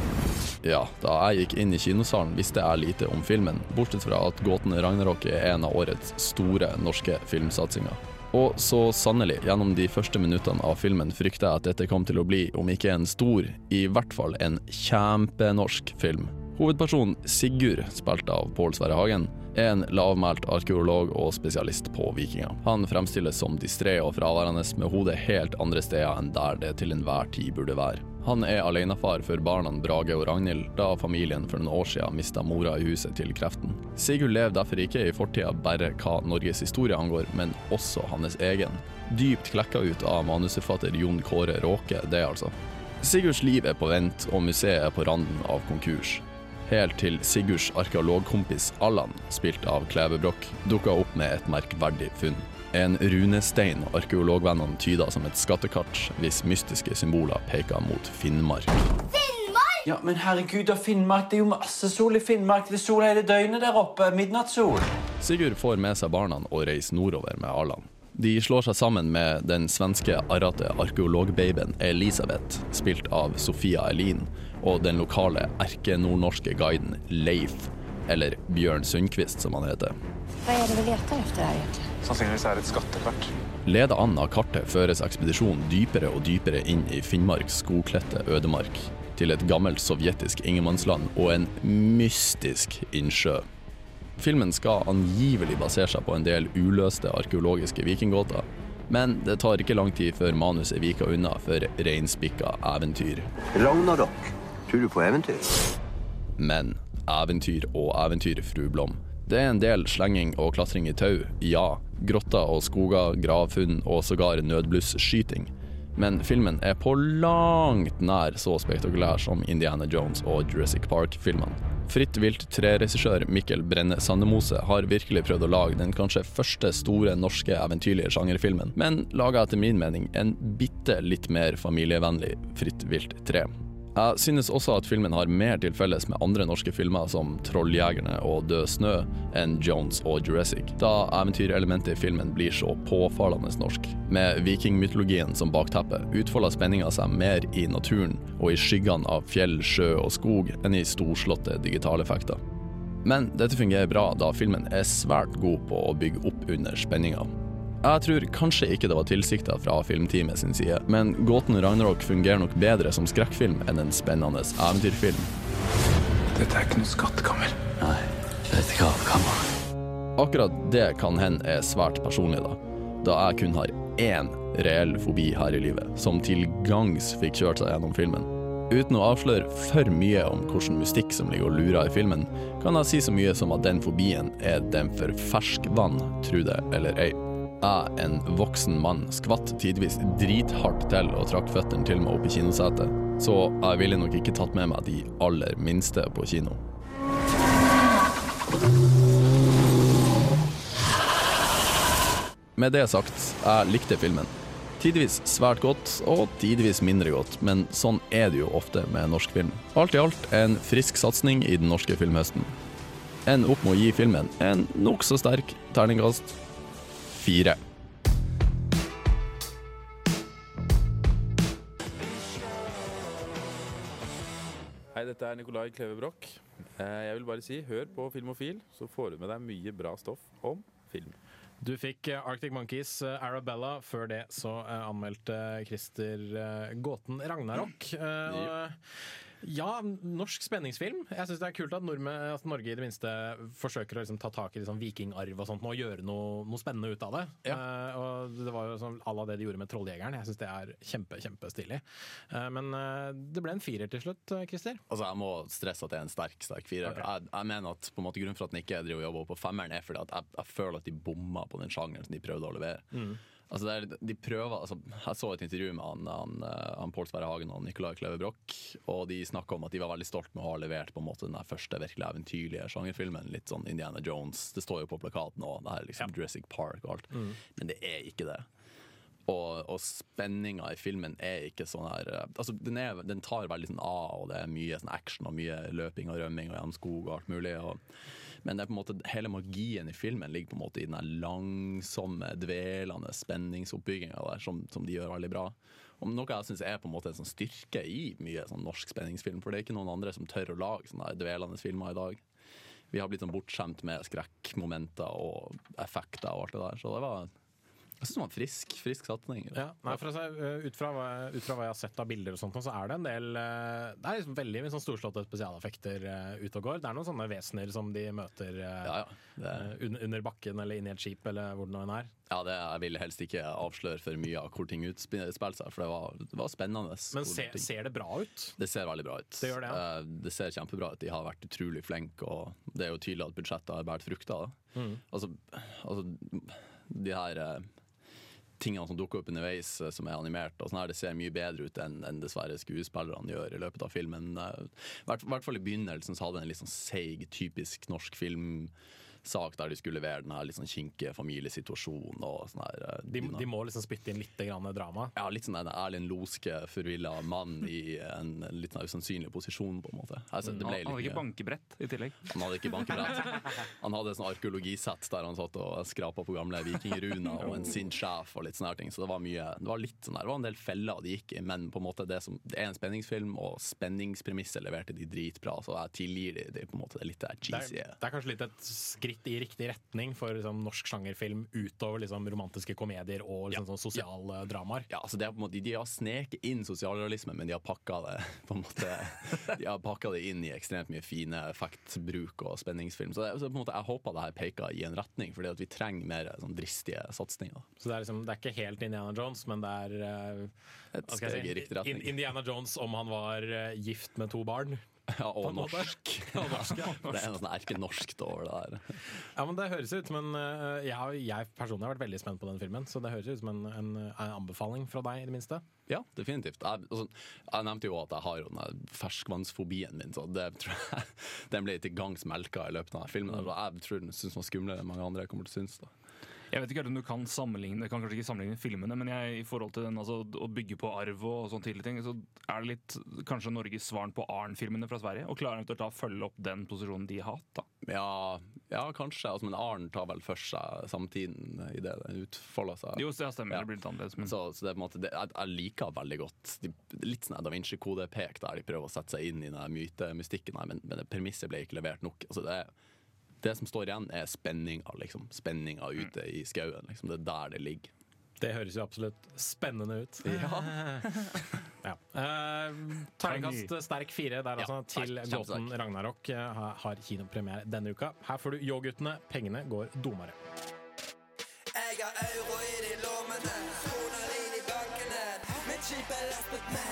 Ja, da jeg gikk inn i kinosalen visste jeg lite om filmen, bortsett fra at Gåten Ragnarok er en av årets store norske filmsatsinger. Og så sannelig, gjennom de første minuttene av filmen frykta jeg at dette kom til å bli, om ikke en stor, i hvert fall en kjempenorsk film. Hovedpersonen Sigurd, spilt av Pål Sverre Hagen, en lavmælt arkeolog og spesialist på vikinger. Han fremstilles som distré og fraværende med hodet helt andre steder enn der det til enhver tid burde være. Han er alenefar for barna Brage og Ragnhild, da familien for noen år siden mista mora i huset til kreften. Sigurd lever derfor ikke i fortida bare hva Norges historie angår, men også hans egen. Dypt klekka ut av manusforfatter Jon Kåre Råke, det altså. Sigurds liv er på vent, og museet er på randen av konkurs. Helt til Sigurds arkeologkompis Allan, spilt av Klevebrokk, dukka opp med et merkverdig funn. En runestein arkeologvennene tyda som et skattekart, hvis mystiske symboler peker mot Finnmark. Ja, men herregud, da Finnmark, det er jo masse sol i Finnmark. Det er sol hele døgnet der oppe. Midnattssol. Sigurd får med seg barna og reiser nordover med Allan. De slår seg sammen med den svenske arrete arkeologbabyen Elisabeth, spilt av Sofia Elin, og den lokale erke-nordnorske guiden Leif, eller Bjørn Sundquist som han heter. Hva er det vi leter efter her egentlig? Sannsynligvis er det et skattekart. Ledet an av kartet føres ekspedisjonen dypere og dypere inn i Finnmarks skogkledte ødemark, til et gammelt sovjetisk ingenmannsland og en mystisk innsjø. Filmen skal angivelig basere seg på en del uløste arkeologiske vikinggåter, men det tar ikke lang tid før manuset viker unna for reinspikka eventyr. Ragnarok. Tror du på eventyr? Men eventyr og eventyr, fru Blom. Det er en del slenging og klatring i tau, ja. Grotter og skoger, gravfunn og sågar nødblusskyting. Men filmen er på langt nær så spektakulær som Indiana Jones og Jurassic Park-filmene. Fritt vilt tre-regissør Mikkel Brenne Sandemose har virkelig prøvd å lage den kanskje første store norske eventyrlige sjangerfilmen, men laga etter min mening en bitte litt mer familievennlig Fritt vilt 3. Jeg synes også at filmen har mer til felles med andre norske filmer som 'Trolljegerne' og 'Død snø' enn Jones og Jurassic, da eventyrelementet i filmen blir så påfallende norsk. Med vikingmytologien som bakteppe utfolder spenninga seg mer i naturen og i skyggene av fjell, sjø og skog enn i storslåtte digitaleffekter. Men dette fungerer bra, da filmen er svært god på å bygge opp under spenninga. Jeg tror kanskje ikke det var tilsikta fra filmteamet sin side, men Gåten Ragnarok fungerer nok bedre som skrekkfilm enn en spennende eventyrfilm. Dette er ikke noe skattkammer. Nei, det er et gravkammer. Akkurat det kan hende er svært personlig, da. Da jeg kun har én reell fobi her i livet, som til gangs fikk kjørt seg gjennom filmen. Uten å avsløre for mye om hvilken mystikk som ligger og lurer i filmen, kan jeg si så mye som at den fobien er den for ferskvann, tro det eller ei. Jeg, en voksen mann, skvatt tidvis drithardt til og trakk føttene til meg opp i kinosetet, så jeg ville nok ikke tatt med meg de aller minste på kino. Med det sagt, jeg likte filmen. Tidvis svært godt, og tidvis mindre godt, men sånn er det jo ofte med norsk film. Alt i alt en frisk satsing i den norske filmhøsten. En opp med å gi filmen en nokså sterk terningkast fire. Hei, dette er Nikolai Kleve Broch. Eh, Jeg vil bare si, hør på Filmofil, så får du med deg mye bra stoff om film. Du fikk eh, Arctic Monkeys eh, Arabella. Før det så anmeldte Christer gåten Ragnarok. Og, ja, norsk spenningsfilm. Jeg syns det er kult at, nordmenn, at Norge i det minste forsøker å liksom, ta tak i liksom, vikingarv og sånt og gjøre noe, noe spennende ut av det. Eh, og Det var jo sånn à la det de gjorde med Trolljegeren. Jeg syns det er kjempe, kjempestilig. Uh, men uh, det ble en firer til slutt, Christer. Altså, jeg må stresse at det er en sterk sterk firer. Jeg, jeg mener at på en måte Grunnen for at den ikke driver og jobber på femmeren, er fordi at jeg, jeg føler at de bomma på den sjangeren som de prøvde å levere. Mm. Altså er, de prøver, altså, jeg så et intervju med han, han, eh, han Pål Sverre Hagen og Nicolai Kleve Broch, og de snakka om at de var veldig stolt med å ha levert på en måte den første virkelig eventyrlige sjangerfilmen. Litt sånn Indiana Jones. Det står jo på plakaten òg, det her liksom Jurassic Park og alt. Mm. Men det er ikke det. Og, og spenninga i filmen er ikke sånn her eh, Altså, den, er, den tar veldig sånn av, og det er mye sånn action og mye løping og rømming og gjennom skog og alt mulig. Og, men det er på en måte, hele magien i filmen ligger på en måte i den langsomme, dvelende spenningsoppbygginga der, som, som de gjør veldig bra. Og noe jeg syns er på en måte en sånn styrke i mye sånn norsk spenningsfilm, for det er ikke noen andre som tør å lage sånne dvelende filmer i dag. Vi har blitt sånn bortskjemt med skrekkmomenter og effekter og alt det der, så det var jeg syns den var frisk, frisk satsing. Ja, nei, for å si, uh, ut, fra hva, ut fra hva jeg har sett av bilder, og sånt, så er det en del uh, Det er liksom veldig mye sånn storslåtte spesialeffekter uh, ute og går. Det er noen sånne vesener som de møter ja, det- uh, under, bakken eller inni et skip eller hvor det nå enn er. Ja, det, Jeg vil helst ikke avsløre for mye av hvor ting utspiller seg, for det var, det var spennende. Men se, ser det bra ut? Det ser veldig bra ut. Det gjør det, ja. Eh, det ser kjempebra ut. De har vært utrolig flinke, og det er jo tydelig at budsjettet har båret frukter. Mm. Altså, altså, de her eh, tingene som dukker opp underveis eh, som er animert, og sånn her, det ser mye bedre ut enn enn dessverre skuespillerne gjør i løpet av filmen. I hvert, hvert fall i begynnelsen så hadde den en litt sånn seig, typisk norsk filmsak der de skulle levere den her sånn kinkige familiesituasjonen og sånn her. eh, De, de må liksom spytte inn litt grann drama. ja, litt sånn en Erlend Loske, forvilla mann i en, en litt sånn usannsynlig posisjon, på en måte. Altså, det ble Han hadde ikke bankebrett i tillegg. Han hadde ikke bankebrett. Han hadde et sånn arkeologisett der han satt og skrapa på gamle vikingruner og en sint sjef og litt sånne her ting. Så det var mye Det var litt sånn her, det var en del feller de gikk i, men på en måte det, som, det er en spenningsfilm, og spenningspremisset leverte de dritbra, så jeg tilgir de, de på en måte det litt der Det er, det er kanskje litt et skritt i riktig retning for liksom, norsk sjangerfilm utover liksom, romantiske komedier og liksom, sånn sosiale dramaer. Ja, altså det er måte, De har sneket inn sosialrealisme, men de har pakka det på en måte De har pakka det inn i ekstremt mye fine effektbruk og spenningsfilm. Så, det, så på en måte, jeg håper det her peker i en retning, fordi at vi trenger mer sånn dristige satsinger. Så det er, liksom, det er ikke helt Indiana Jones, men det er uh, Et steg si, i riktig retning. Indiana Jones om han var uh, gift med to barn. Ja, og norsk. Ja, norsk. Ja, norsk. Det er noe sånn erkenorsk over det der. Ja, men Det høres ut som en eh, jeg, jeg personlig har vært veldig spent på den filmen, så det høres ut som en, en, en anbefaling fra deg, i det minste. Ja, definitivt. Jeg, altså, jeg nevnte jo at jeg har jo den ferskvannsfobien min, så det tror jeg den ble til gangs melka i løpet av filmen. Mm. Jeg tror den syns var skumlere enn mange andre kommer til å synes. Da. Jeg vet ikke om du kan sammenligne kan kanskje ikke sammenligne filmene, men jeg, i forhold til den, altså, å bygge på arv og sånne tidlige ting, så er det litt kanskje Norges svaren på Arn-filmene fra Sverige. Og klarer eventuelt da å følge opp den posisjonen de har hatt. da. Ja, ja kanskje. Altså, men Arn tar vel for seg samtiden i det den utfolder seg. Jo, så ja, stemmer. Det blir litt annerledes. Men... Så, så det er på en måte, det, jeg, jeg liker veldig godt de, litt sånn Da Vinci-kodepek der de prøver å sette seg inn i den mytemystikken, her, men, men premisset ble ikke levert nok. Altså, det, det som står igjen, er spenninga. Liksom. Spenninga ute i skauen. Liksom. Det er der det ligger. Det høres jo absolutt spennende ut. Ja. ja. Eh, Terningkast sterk fire der altså, Ja, til gåten. Ragnarok eh, har- har kinopremiere denne uka. Her får du Yo-guttene. Pengene går domere. Jeg har euro i de lommene, kroner i bankene. Mitt skip er lastet med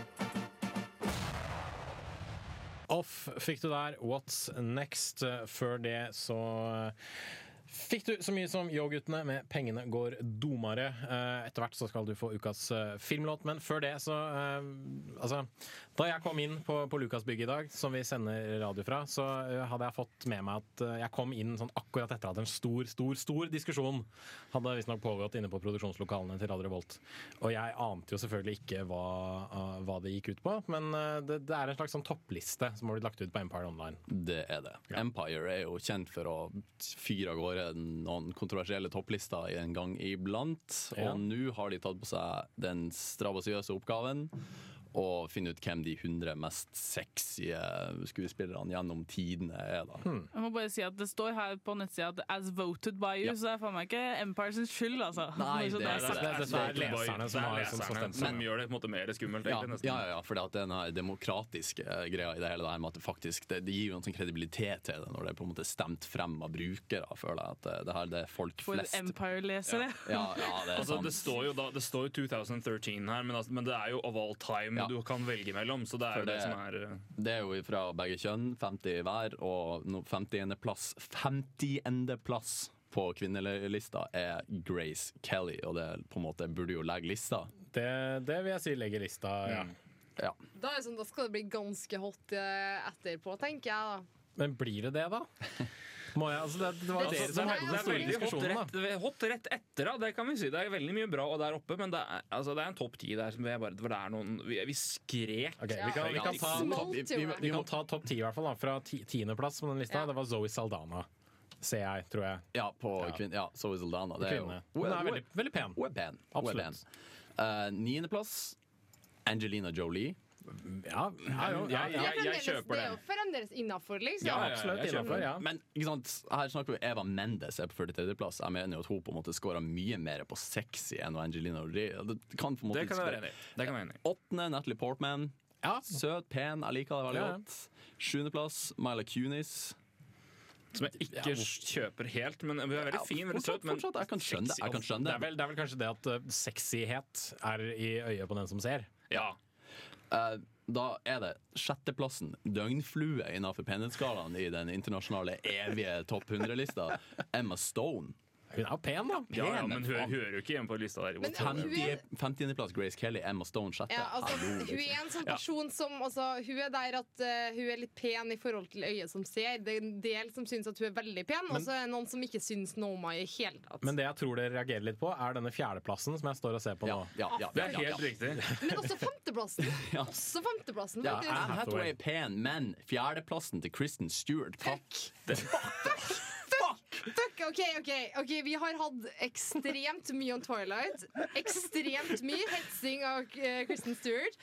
Off fikk du der. What's next? Før det så fikk du så mye som Yo-guttene med 'Pengene går domare'. Eh, Etter hvert så skal du få ukas eh, filmlåt, men før det så eh, Altså, da jeg kom inn på, på Lukasbygget i dag, som vi sender radio fra, så hadde jeg fått med meg at jeg kom inn sånn akkurat etter at en stor, stor, stor diskusjon hadde visstnok pågått inne på produksjonslokalene til Radio Revolt. Og jeg ante jo selvfølgelig ikke hva, hva det gikk ut på, men det, det er en slags sånn toppliste som har blitt lagt ut på Empire Online. Det er det. Empire er jo kjent for å fyre av gårde noen kontroversielle topplister en gang iblant. Ja. Og nå har de tatt på seg den strabasiøse oppgaven å finne ut hvem de 100 mest sexy skuespillerne gjennom tidene er. da. Jeg må bare si at Det står her på nettsida at 'as voted by you', så det er faen meg ikke Empire sin skyld, altså. Nei, det, det er- det er- det er leserne som er har- som- som stemte. som gjør det på en måte mer skummelt. Ja, egentlig, ja, ja, ja, for det er den her demokratiske eh, greia i det hele der med at det faktisk det, det gir jo en sånn kredibilitet til det når det er på en måte stemt frem av brukere, føler jeg. At det, det her det er folk For flest. Empire-lesere. Ja, ja, det er altså, sant. det står jo da, det står jo 2013 her, men, altså, men det er jo of all time Ja. du kan velge mellom. Så det er For jo det, det- som er uh, Det er jo fra begge kjønn, 50 hver, og 50. plass 50. plass på kvinnelista er Grace Kelly, og det på en måte burde jo legge lista. Det, det vil jeg si legger lista, ja. Ja. Da, er det sånn, da skal det bli ganske hot eh, etterpå, tenker jeg. da. Men blir det det, da? Må jeg, altså det, det var Det- dere som det- hadde det den er store veldig hot rett, hot rett etter, da. Det kan vi si. Det er veldig mye bra der oppe, men det er, altså, det er en topp ti der som vi bare, det er noen Vi, vi skrek. Okay, vi, kan, vi, kan ta, topp, vi, vi, må ta topp ti, i hvert fall. Da, fra ti- tiendeplass på den lista. Det var Zoe Saldana. Ser jeg, tror jeg. Ja, på Ja. kvinne. ja Zoe Saldana. Det er jo, Hun er veldig, veldig pen. Hun er pen. Absolutt. Niendeplass, Niendeplass Angelina Jolie. Ja, ja, ja, Det ja. jeg, kjøper Det er jo fremdeles innafor, liksom. Ja, absolutt innenfor, ja. Men ikke sant, her snakker vi Eva Mendes er på 43.-plass. Jeg mener jo at hun på en måte skårer mye mer på sexy enn Angelina Jolie. Det kan på en måte Det kan være enig. Det. Åttende Natalie Portman. Søt, pen, jeg liker det veldig godt. Sjuendeplass Myla Kunis. Som jeg ikke kjøper helt, men hun er veldig fin. Veldig fortsatt- søt, men fortsatt, jeg kan skjønne det, jeg kan skjønne Det er, vel, det er vel kanskje det at uh, sexyhet er i øyet på den som ser. Ja. Eh, da er det sjetteplassen, døgnflue innenfor penhetsskalaen i den internasjonale evige topp 100-lista. Emma Stone. Hun er jo pen, da. Ja, ja, men hun hører jo ikke hjemme på lista der. Men hun er- 50. plass Grace Kelly, Emma Stone sjette. Ja, altså, hun liksom. er en sånn Ja. person som altså, Hun er der at uh, hun er litt pen i forhold til øyet som ser. Det er en del som syns at hun er veldig pen, og så er det noen som ikke syns noe om henne i hele tatt. Men det jeg tror dere reagerer litt på, er denne fjerdeplassen som jeg står og ser på nå. ja, ja, Det er helt riktig. Men også femteplassen. Også femteplassen, Ja. Anne Hathaway er pen, men fjerdeplassen til Kristen Stewart Fuck! Fuck, ok, ok, ok Vi har hatt ekstremt mye om Twilight. Ekstremt mye hetsing av eh, Kristen Stewart.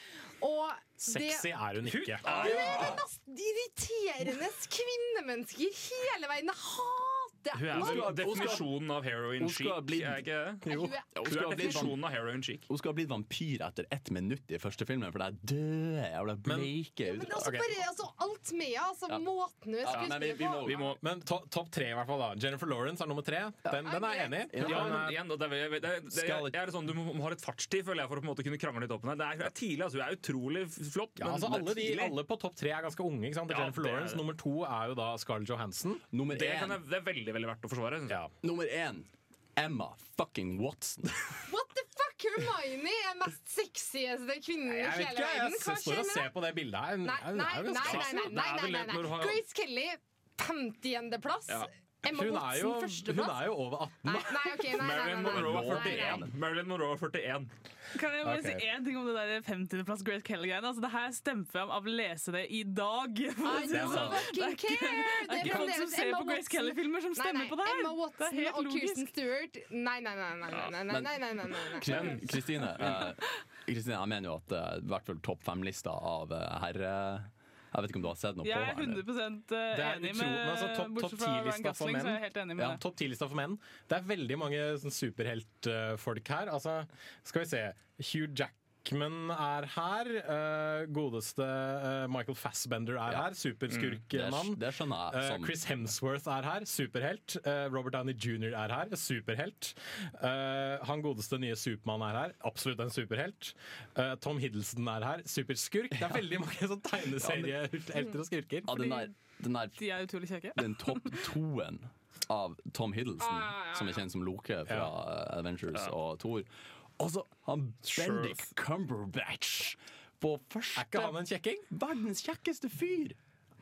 Og Sexy er hun ikke. Hun er det mest irriterende kvinnemennesket i hele verden. Jeg hater Hun er Hun vel hun definisjonen av heroin chic, er ikke det? Hun Hun er skal ha blitt definisjonen av heroin chic. Hun skal ha blitt vampyr etter ett minutt i første filmen, for det er døde jævla bleike Men altså, bare, altså, alt med henne, altså, Ja. måten hun er skuespiller på. men topp tre, i hvert fall. da Jennifer Lawrence er nummer tre. Den, den er jeg enig i. Men er- igjen, det det det det sånn, Du må må ha litt fartstid føler jeg, for å på en måte kunne krangle litt opp med henne. Det er, tidlig, altså. Hun er utrolig flott. Ja, men altså er alle, de, alle på topp tre er ganske unge. ikke sant? Ja, Jennifer er Lawrence. Nummer to er jo da Scarlett Johansson. Nummer én. det er veldig veldig verdt å forsvare. Ja. Nummer én Emma fucking Watson. What the fuck? Hermione er mest sexieste kvinnen i Jeg vet hele ikke, jeg, står og ser på det bildet her. Nei, nei, nei. nei, nei, nei, nei, nei, nei, nei. Grace Kelly 50.-plass. Ja. Emma Hun er Watson jo, hun er jo over 18. Nei, nei, okay, nei, Marilyn nei, nei, Monroe er nei, nei. 41. Marilyn Monroe er 41. Kan jeg bare okay. si én ting om det der 50.-plass Grace Kelly-greiene? Altså, det her stemmer fram av å lese det i dag. I det don't sånn. fucking er ikke- care! Det er ikke folk som ser på Grace Kelly-filmer som stemmer nei, på det her. Emma Det er Watson helt og. Kirsten Stewart Nei, nei, nei. nei, nei, nei, nei, nei, Kristine, eh, Kristine, jeg mener jo at eh, i hvert fall topp fem-lista av eh, herre Jeg vet ikke om du har sett noe Jeg på er her? 100 Det er enig utro- med altså, topp- Bortsett fra Ryan 10-lista for Gosling, så er jeg menn. helt enig med Ja, det. topp 10-lista for menn. Det er veldig mange sånn superheltfolk her. Altså, skal vi se Hugh Jackman er her. eh, godeste eh, Michael Fassbender er Ja. her. Superskurkmann. Mm, det skjønner jeg Eh, som- Chris Hemsworth er her. Superhelt. Robert Downey jr. er her. Superhelt. Eh, han godeste nye Supermann er her. Absolutt en superhelt. Eh, Tom Hiddleston er her. Superskurk. Det er veldig mange sånn tegneseriehelter og skurker. Ja, den der, den der De er utrolig kjekke. den topp toen av Tom Hiddleston, Ah, ja, ja, ja. som er kjent som Loke fra Avengers Adventures og Thor. Altså, han Bendik Cumberbatch på første Er ikke han en kjekking? Verdens kjekkeste fyr!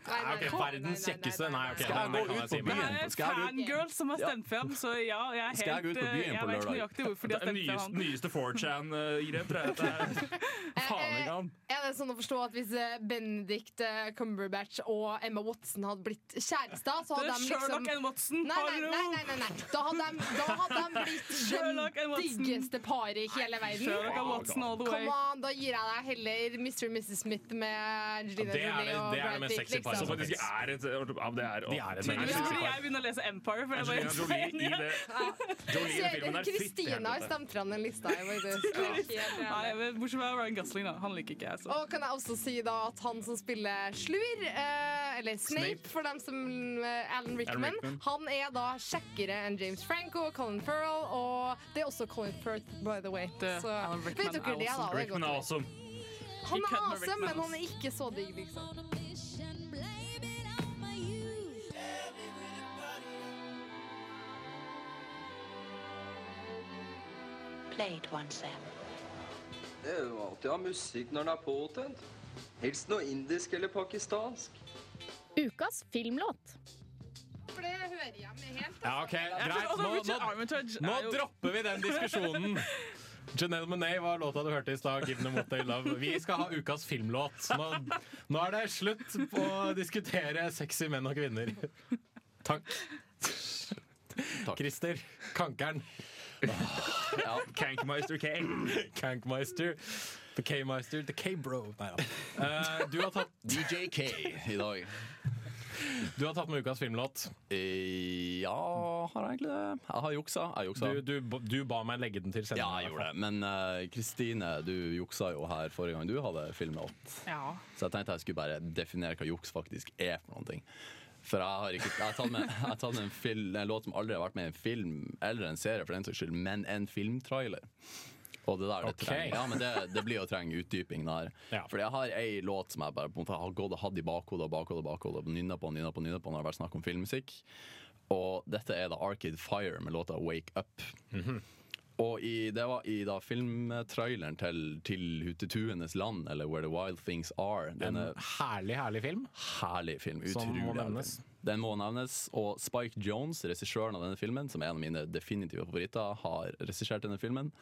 Ok, nei, Verdens nei, nei, kjekkeste? Nei, ok. Skal jeg den gå kan ut jeg si på byen? Det er Skal jeg gå ut- fangirls som har stemt for ham, så ja, jeg er Skal jeg gå helt ut på eh, byen Jeg på vet lørdag? nøyaktig hvorfor de Det har er stemt for nyeste, han. nyeste 4chan-grep, tror jeg. Det er faen ikke han. Er det sånn å forstå at hvis eh, Benedict eh, Cumberbatch og Emma Watson hadde blitt kjærester, så hadde Det er de liksom Sherlock and Watson, Nei, nei, hallo! nei, nei, nei, nei. Da, hadde de, da hadde de blitt Sherlock and det Watson. diggeste paret i hele verden. Sherlock and Watson all the way. Come on, Da gir jeg deg heller Mr. og Mrs. Smith med Angelina Ja, det er Jolie det- og det er det Brad mest Pitt. sexy paret Som Liksom. faktisk er et ja, det er, De er et jeg begynner å lese Empire. For jeg Angelina bare Jolie i det Jolie i den filmen er Kristina har stemt fram den lista. Bortsett fra Ryan Gosling, da. Han liker ikke jeg. Så. Og kan jeg også si da at han som spiller Slur, eh, eller Snape, Snape. for dem som eh, Alan Rickman, Alan Rickman. han er da kjekkere enn James Franco og Colin Farrell, og det er også Colin Firth, by the way. Det- Så vet dere er det, da? Det er Rickman er awesome. Han er awesome, men han er ikke så digg, liksom. Play it Sam. Det er jo alltid å ha musikk når den er påtent. Helst noe indisk eller pakistansk. Ukas filmlåt. For det hører jeg med helt. Ja, ok, greit. Altså, Nå, nå, nå er dropper vi den diskusjonen. Janelle Monáe var låta du hørte i stad. Give them what they love. Vi skal ha ukas filmlåt. Nå, nå er det slutt på å diskutere sexy menn og kvinner. Takk. Christer Kankeren. Ja, Kankmeister K. Kankmeister. The K-meister. The K-bro. Nei da. Eh, du, har tatt- DJ K i dag. du har tatt med ukas filmlåt. Eh, Ja, har jeg egentlig det? Jeg har juksa. Jeg juksa. Du, du, du ba meg legge den til Ja, jeg gjorde det. Men Kristine, Kristine, du juksa jo her forrige gang du hadde filmlåt. Ja. Så jeg tenkte jeg skulle bare definere hva juks faktisk er for noen ting. For jeg har, ikke, jeg har tatt med, har tatt med en, film, en låt som aldri har vært med i en film eller en serie, for den saks skyld, men en filmtrailer. Og det der, det okay. trenger, ja, men det, det blir å trenge utdyping der. Ja. Fordi jeg har ei låt som jeg bare på en måte har gått og hatt i bakhodet og bakhodet og bakhodet og nynna på, nynna på, nynna på når det har vært snakk om filmmusikk. Og dette er da Arcade Fire med låta Wake Up. Og i, det var i da filmtraileren til, til Hutetuenes land, eller Where the Wild Things Are. En herlig, herlig film. herlig film. Som Utrolig må nevnes. film. Den må nevnes. Og Spike Jones, regissøren av denne filmen, som er en av mine definitive favoritter, har regissert denne filmen.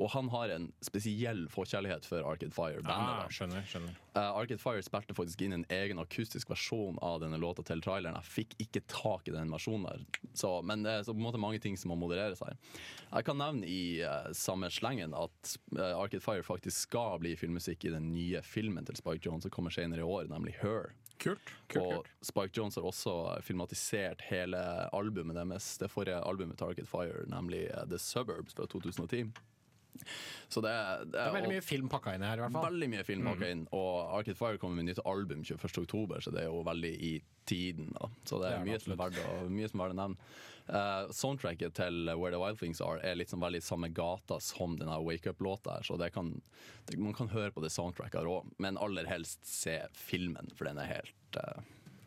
Og han har en spesiell forkjærlighet for Arcade Fire-bandet. Ah, skjønner, skjønner. Uh, Arcade Fire spilte faktisk inn en egen akustisk versjon av denne låta til traileren. Jeg fikk ikke tak i den versjonen der. Så, men det er så på en måte mange ting som må moderere seg. Jeg kan nevne i uh, samme slengen at uh, Arcade Fire faktisk skal bli filmmusikk i den nye filmen til Spike Jones som kommer senere i år, nemlig Her. Kult. kult, Og kult. Spike Jones har også filmatisert hele albumet deres, det forrige albumet Target Fire, nemlig eh, The Suburbs fra 2010. Så det, det, Det er veldig mye film pakka inn her, i hvert fall. Veldig mye film pakka inn. Og Arcade Fire kommer med nytt album 21.10, så det er jo veldig i tiden. Da. Så det Det er er mye som er verdt mye som er verdt å nevne. Uh, soundtracket til Where the Wild Things Are er liksom veldig samme gata som denne Wake Up-låta her, så det kan, det, man kan høre på det soundtracket òg, men aller helst se filmen, for den er helt uh,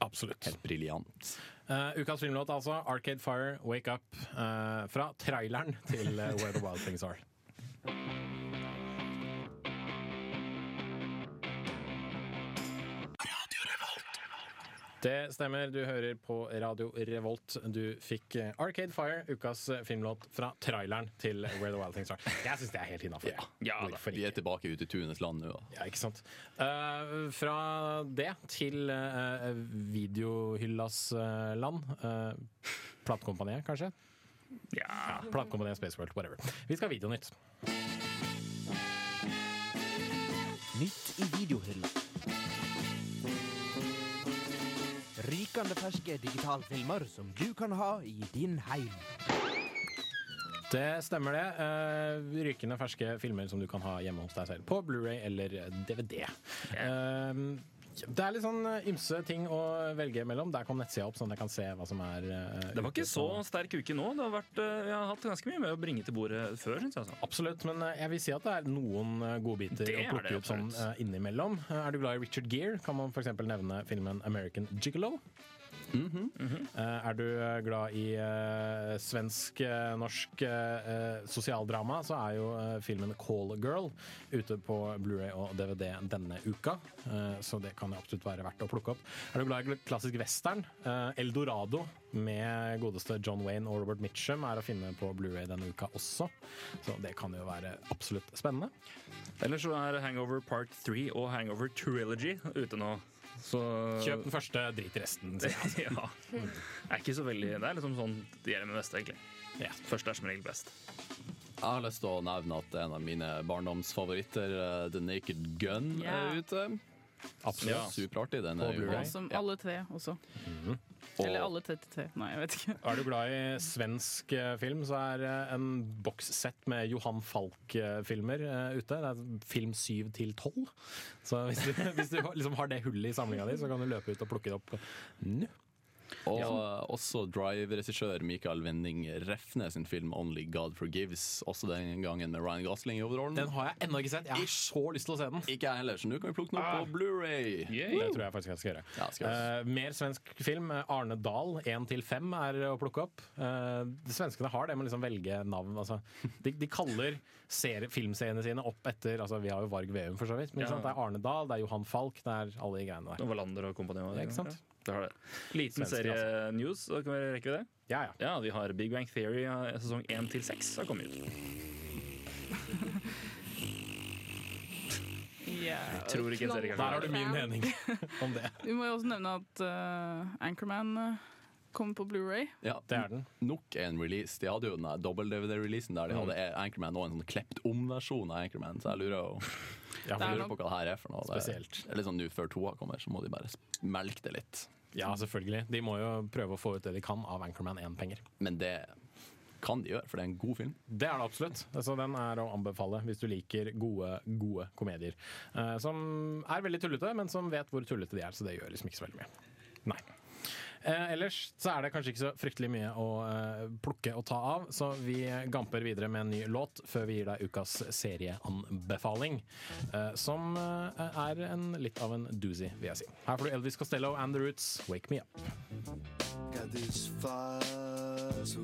Absolutt. Helt briljant. Uh, ukas filmlåt altså, Arcade Fire, Wake Up. eh, fra traileren til Where the Wild Things Are. Det stemmer, du hører på Radio Revolt. Du fikk eh, Arcade Fire, ukas eh, filmlåt fra traileren til Where the Wild Things Are. Jeg syns det er helt innafor. Hvorfor Vi er tilbake ute i Tunes land nå. Ja, ikke sant. Uh, fra det til uh, videohyllas uh, land. Uh, Platekompaniet, kanskje? Ja. Platekompaniet Spaceworld, whatever. Vi skal ha Videonytt. Nytt i videohylla. Rykende ferske digitalfilmer som du kan ha i din heim. Det stemmer, det. Uh, rykende ferske filmer som du kan ha hjemme hos deg selv. På Blu-ray eller DVD. Eh, det er litt sånn eh, ymse ting å velge mellom. Der kom nettsida opp, sånn at jeg kan se hva som er uh, Det var ikke så sterk uke nå. Det har vært, uh, jeg har hatt ganske mye med å bringe til bordet før. Synes jeg, altså. Absolutt, men jeg vil si at det er noen godbiter å plukke det, opp sånn eh, innimellom. Er du glad i Richard Gere, kan man f.eks. nevne filmen American Gigolo. Eh, Er du eh, glad i uh, svensk, eh, norsk sosialdrama, så er jo filmen Call Girl ute på Blu-ray og DVD denne uka. Så det kan jo absolutt være verdt å plukke opp. Er du glad i klassisk western? Eldorado med godeste John Wayne og Robert Mitchum er å finne på Blu-ray denne uka også. Så det kan jo være absolutt spennende. Eller så er Hangover Part 3 og Hangover Trilogy ute nå. Så Kjøp den første, drit i resten. Det, ja. Det er ikke så veldig Det er liksom sånn det gjelder med beste, egentlig. Første er som regel best. Jeg har lyst til å nevne at en av mine barndomsfavoritter, eh, The Naked Gun, yeah. er ute. Absolutt. Ja. Superartig. Den På er jo Blu-ray. Som alle tre også. Eller alle 33. Nei, jeg vet ikke. Er du glad i svensk eh, film, så er eh, en bokssett med Johan Falk-filmer eh, ute. Det er film 7 til 12. Så hvis du, hvis du liksom har det hullet i samlinga di, så kan du løpe ut og plukke det opp nå. Og ja. også Drive-regissør Michael Wending Refne sin film 'Only God Forgives'. Også den gangen med Ryan Gosling i hovedrollen. Den har jeg ennå ikke sett. Jeg har så lyst til å se den. Ikke jeg heller, så nå kan vi plukke den opp Ah. på Blu-ray Det tror jeg faktisk jeg skal gjøre. Ja, skal Eh, mer svensk film. Arne Dahl, 1 til 5 er å plukke opp. Uh, svenskene har det med å liksom velge navn. Altså, de, de kaller serie, filmseriene sine opp etter altså, Vi har jo Varg Veum, for så vidt. Men Ja. sant? det er Arne Dahl, det er Johan Falk, det er alle de greiene der. Og Wallander og kompani. Ja, ikke sant? Det har det. Liten serie news, så kan vi rekke det? Ja, ja. Vi har Big Bang Theory sesong 1 til 6 har kommet ut. Jeg tror ikke en serie kan Der har du min mening om det. Vi må jo også nevne at uh, Anchorman eh, kommer på Blu-ray. Ja, det er den. Nok en release. De hadde jo den dobbel-DVD-releasen der de Mm. hadde Anchorman og en sånn klept om-versjon av Anchorman, så jeg lurer jo Ja, jeg lurer på hva det her er for noe. Det er- Spesielt. Sånn nå før toa kommer, så må de bare melke det litt. Ja, selvfølgelig. De må jo prøve å få ut det de kan av Anchorman 1-penger. Men det kan de gjøre, for det er en god film. Det er det absolutt. Så den er å anbefale hvis du liker gode, gode komedier. Eh, som er veldig tullete, men som vet hvor tullete de er, så det gjør liksom ikke så veldig mye. Nei. Eh, ellers så er det kanskje ikke så fryktelig mye å eh, plukke og ta av, så vi gamper videre med en ny låt før vi gir deg ukas serieanbefaling. Eh, som eh, er en, litt av en doozy, vil jeg si. Her får du Elvis Costello and The Roots, 'Wake Me Up'. Got this fire, so.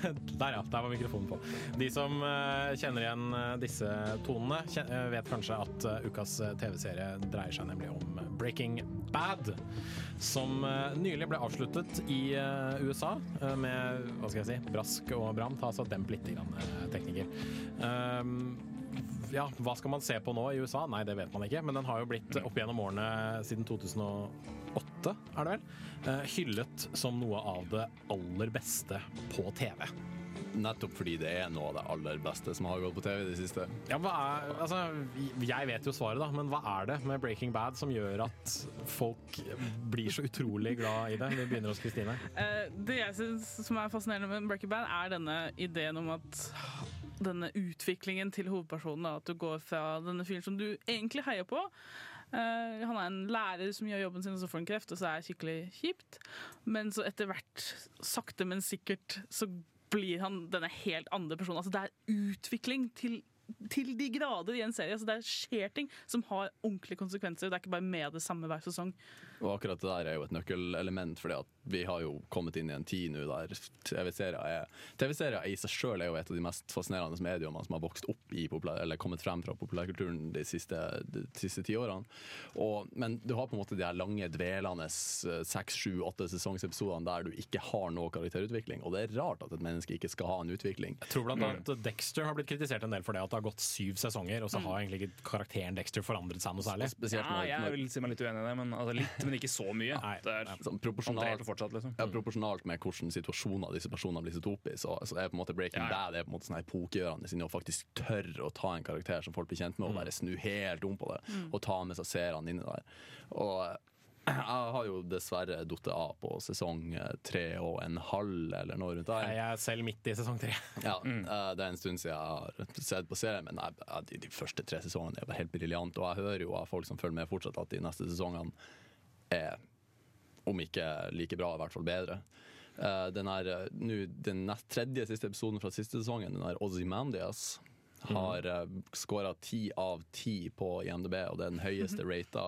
Der, ja. Der var mikrofonen på. De som eh, kjenner igjen eh, disse tonene, eh, vet kanskje at ukas TV-serie dreier seg nemlig om Breaking Bad, som nylig ble avsluttet i USA med hva skal jeg si, brask og bram. Ta altså demp litt, grann, tekniker. Um, ja, hva skal man se på nå i USA? Nei, det vet man ikke. Men den har jo blitt opp gjennom årene siden 2008, er det vel, eh, hyllet som noe av det aller beste på TV. Nettopp fordi det er noe av det aller beste som har gått på TV i det siste. Ja, hva er, altså, jeg vet jo svaret, da, men hva er det med Breaking Bad som gjør at folk blir så utrolig glad i det? Vi begynner hos Kristine. Eh, det jeg synes som er fascinerende med Breaking Bad, er denne ideen om at denne utviklingen til hovedpersonen, da, at du går fra denne fyren som du egentlig heier på. Eh, han er en lærer som gjør jobben sin, og så får han kreft, og så er det skikkelig kjipt. Men så etter hvert, sakte, men sikkert, så blir han denne helt andre personen. Altså, det er utvikling til, til de grader i en serie. Altså, det skjer ting som har ordentlige konsekvenser. Det er ikke bare med det samme hver sesong. Og akkurat det der er jo et nøkkelelement, fordi at vi har jo kommet inn i en tid nå der TV-serier er TV-serier i seg sjøl er jo et av de mest fascinerende mediene som har vokst opp i populær, eller kommet frem fra populærkulturen de siste, de siste ti årene. Og, men du har på en måte de her lange, dvelende eh, seks, sju, åtte sesongsepisodene der du ikke har noe karakterutvikling. Og det er rart at et menneske ikke skal ha en utvikling. Jeg tror blant annet Dexter har blitt kritisert en del for det at det har gått syv sesonger, og så har egentlig ikke karakteren Dexter forandret seg noe særlig. Ja, jeg vil si meg litt uenig i det, men altså, litt, men ikke så mye. Det er Sånn proporsjonalt, fortsatt, liksom. ja, proporsjonalt med hvordan situasjoner disse personene blir satt opp i. Så, så er på en måte Breaking Ja, ja. Bad er på en måte sånn epokegjørende siden å faktisk tørre å ta en karakter som folk blir kjent med, og bare snu helt om på det. Mm. Og ta med seg seerne inni der. Og jeg har jo dessverre datt av på sesong eh, tre og en halv, eller noe rundt der. Jeg er selv midt i sesong tre. Ja, eh, Det er en stund siden jeg har sett på serien, men jeg, de, de første tre sesongene er helt briljante. Og jeg hører jo av folk som følger med fortsatt, at de neste sesongene er om ikke like bra, i hvert fall bedre. Uh, den, er, nu, den nest tredje siste episoden fra siste sesongen, den er Ozymandias, har uh, skåra ti av ti på IMDb, og det er den høyeste rata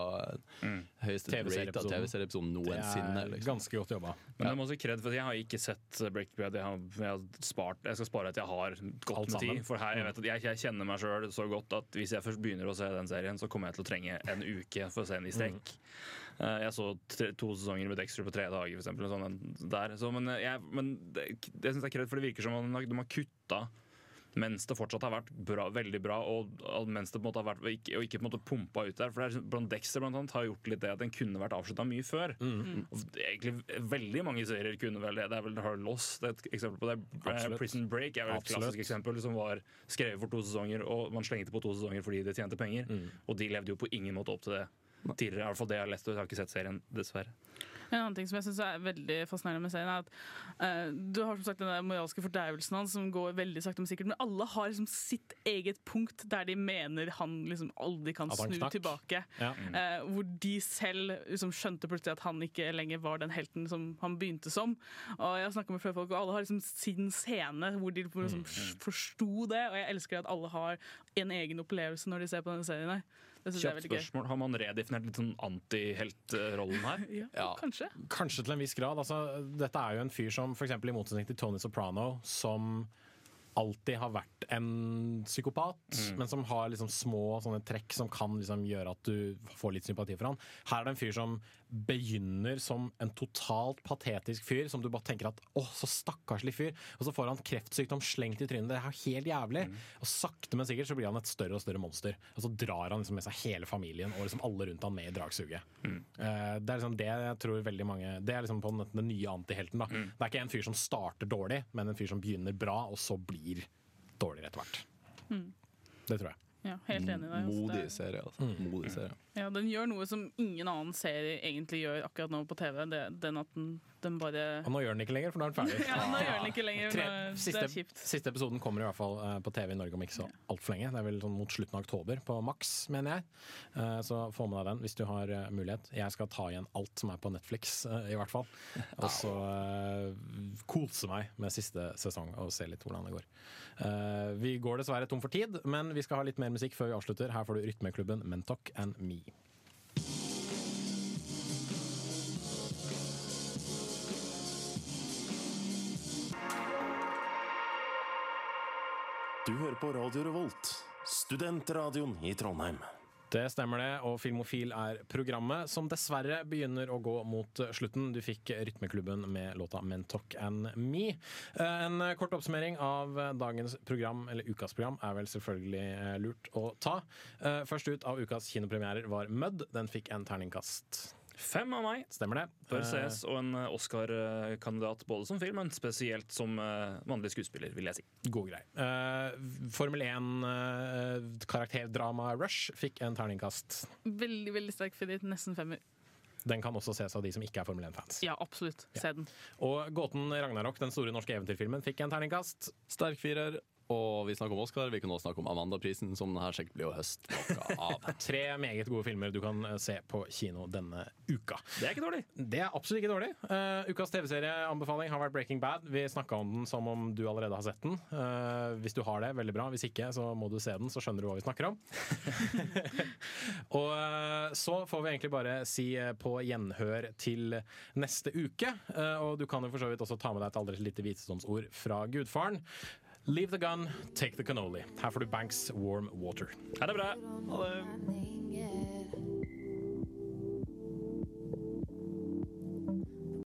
mm. TV-serieepisoden. TV-serieepisoden noensinne. Det er Liksom. ganske godt jobba. Men jeg må også kred, for jeg har ikke sett Breaking Bad. Jeg, har, jeg, har spart, jeg skal spare at jeg har godt Alt med tid. For her, jeg, vet at jeg, jeg kjenner meg sjøl så godt at hvis jeg først begynner å se den serien, så kommer jeg til å trenge en uke for å se den i strekk. Eh, Jeg så to sesonger med Dexter på tre dager, for eksempel. Sånn. Så, men jeg, men det, jeg synes det er kredd, for det virker som om de har kutta mens det fortsatt har vært bra, veldig bra, og, mens det på en måte har vært og ikke, og ikke på en måte pumpa ut der. For det er, blant Dexter blant annet, har gjort litt det at den kunne vært avslutta mye før. Mm. Og egentlig Veldig mange serier kunne vel det. Det er vel Har Lost et eksempel på det. Eh, Absolutt. Prison Break er vel et Absolutt. klassisk eksempel som var skrevet for to sesonger, og man slengte på to sesonger fordi det tjente penger. Mm. Og de levde jo på ingen måte opp til det tidligere. I hvert fall det jeg har lest, og jeg har ikke sett serien, dessverre. En annen ting som jeg synes er veldig fascinerende med serien, er at uh, du har som sagt den der moralske fordervelsen hans som går veldig sakte, men sikkert. Men alle har liksom sitt eget punkt der de mener han liksom aldri kan snu tilbake. Ja. Uh, hvor de selv liksom skjønte plutselig at han ikke lenger var den helten som han begynte som. Og jeg har snakket med flere folk, og alle har liksom sin scene hvor de liksom forsto det. Og jeg elsker at alle har en egen opplevelse når de ser på denne serien. her. Kjapt spørsmål. Har man redefinert litt sånn antiheltrollen her? Ja, kanskje. Kanskje til en viss grad. Altså, dette er jo en fyr som for eksempel i motsetning til Tony Soprano, som alltid har vært en psykopat, Mm. men som har liksom små sånne trekk som kan liksom gjøre at du får litt sympati for han. Her er det en fyr som begynner som en totalt patetisk fyr, som du bare tenker at åh, så stakkarslig fyr, og så får han kreftsykdom slengt i trynet. Det er helt jævlig. Mm. Og sakte, men sikkert så blir han et større og større monster. Og så drar han liksom med seg hele familien og liksom alle rundt han med i dragsuget. Mm. Eh, Det er liksom det jeg tror veldig mange Det er liksom på den, den nye antihelten. da Mm. Det er ikke en fyr som starter dårlig, men en fyr som begynner bra, og så blir dårligere etter hvert. Mm. Det tror jeg. Ja, helt enig i det. Altså, Modig serie, altså. Modig serie. Ja, Den gjør noe som ingen annen serie egentlig gjør akkurat nå på TV. Det, den at den, den bare Og nå gjør den ikke lenger, for nå er den ferdig. Ja, nå gjør den ikke lenger. Tre, siste, det er kjipt. siste episoden kommer i hvert fall eh, på TV i Norge om ikke så altfor lenge. Det er vel sånn mot slutten av oktober på maks, mener jeg. Eh, Så få med deg den hvis du har eh, mulighet. Jeg skal ta igjen alt som er på Netflix, i hvert fall. Og så kose meg med siste sesong og se litt hvordan det går. Eh, Vi går dessverre tom for tid, men vi skal ha litt mer musikk før vi avslutter. Her får du Rytmeklubben Mentok and Me. Du hører på Radio Revolt, studentradioen i Trondheim. Det stemmer det, og Filmofil er programmet som dessverre begynner å gå mot slutten. Du fikk Rytmeklubben med låta 'Mentok and Me'. Eh, En kort oppsummering av dagens program, eller ukas program, er vel selvfølgelig eh, lurt å ta. Eh, Først ut av ukas kinopremierer var Mud. Den fikk en terningkast. Fem av meg. Stemmer det. Bør Eh, ses, og en Oscar-kandidat både som film, men spesielt som eh, mannlig skuespiller, vil jeg si. God grei. Eh, Formel 1-karakterdrama Rush fikk en terningkast. Veldig veldig sterk favoritt, nesten femmer. Den kan også ses av de som ikke er Formel 1-fans. Ja, absolutt. Se den. Og Gåten Ragnarok, den store norske eventyrfilmen, fikk en terningkast. Sterk firer. Og vi snakker om Oscar. Vi kan også snakke om Amandaprisen, som denne sikkert blir å høste noe av. Tre meget gode filmer du kan eh, se på kino denne uka. Det er ikke dårlig. Det er absolutt ikke dårlig. Uh, ukas TV-serieanbefaling har vært Breaking Bad. Vi snakka om den som om du allerede har sett den. Uh, hvis du har det, veldig bra. Hvis ikke, så må du se den, så skjønner du hva vi snakker om. og uh, så får vi egentlig bare si på gjenhør til neste uke. Og du kan jo for så vidt også ta med deg et aldri lite visdomsord fra gudfaren. Leave the gun, take the cannoli. Her får du Banks Warm Water. Ha det bra. Ha det.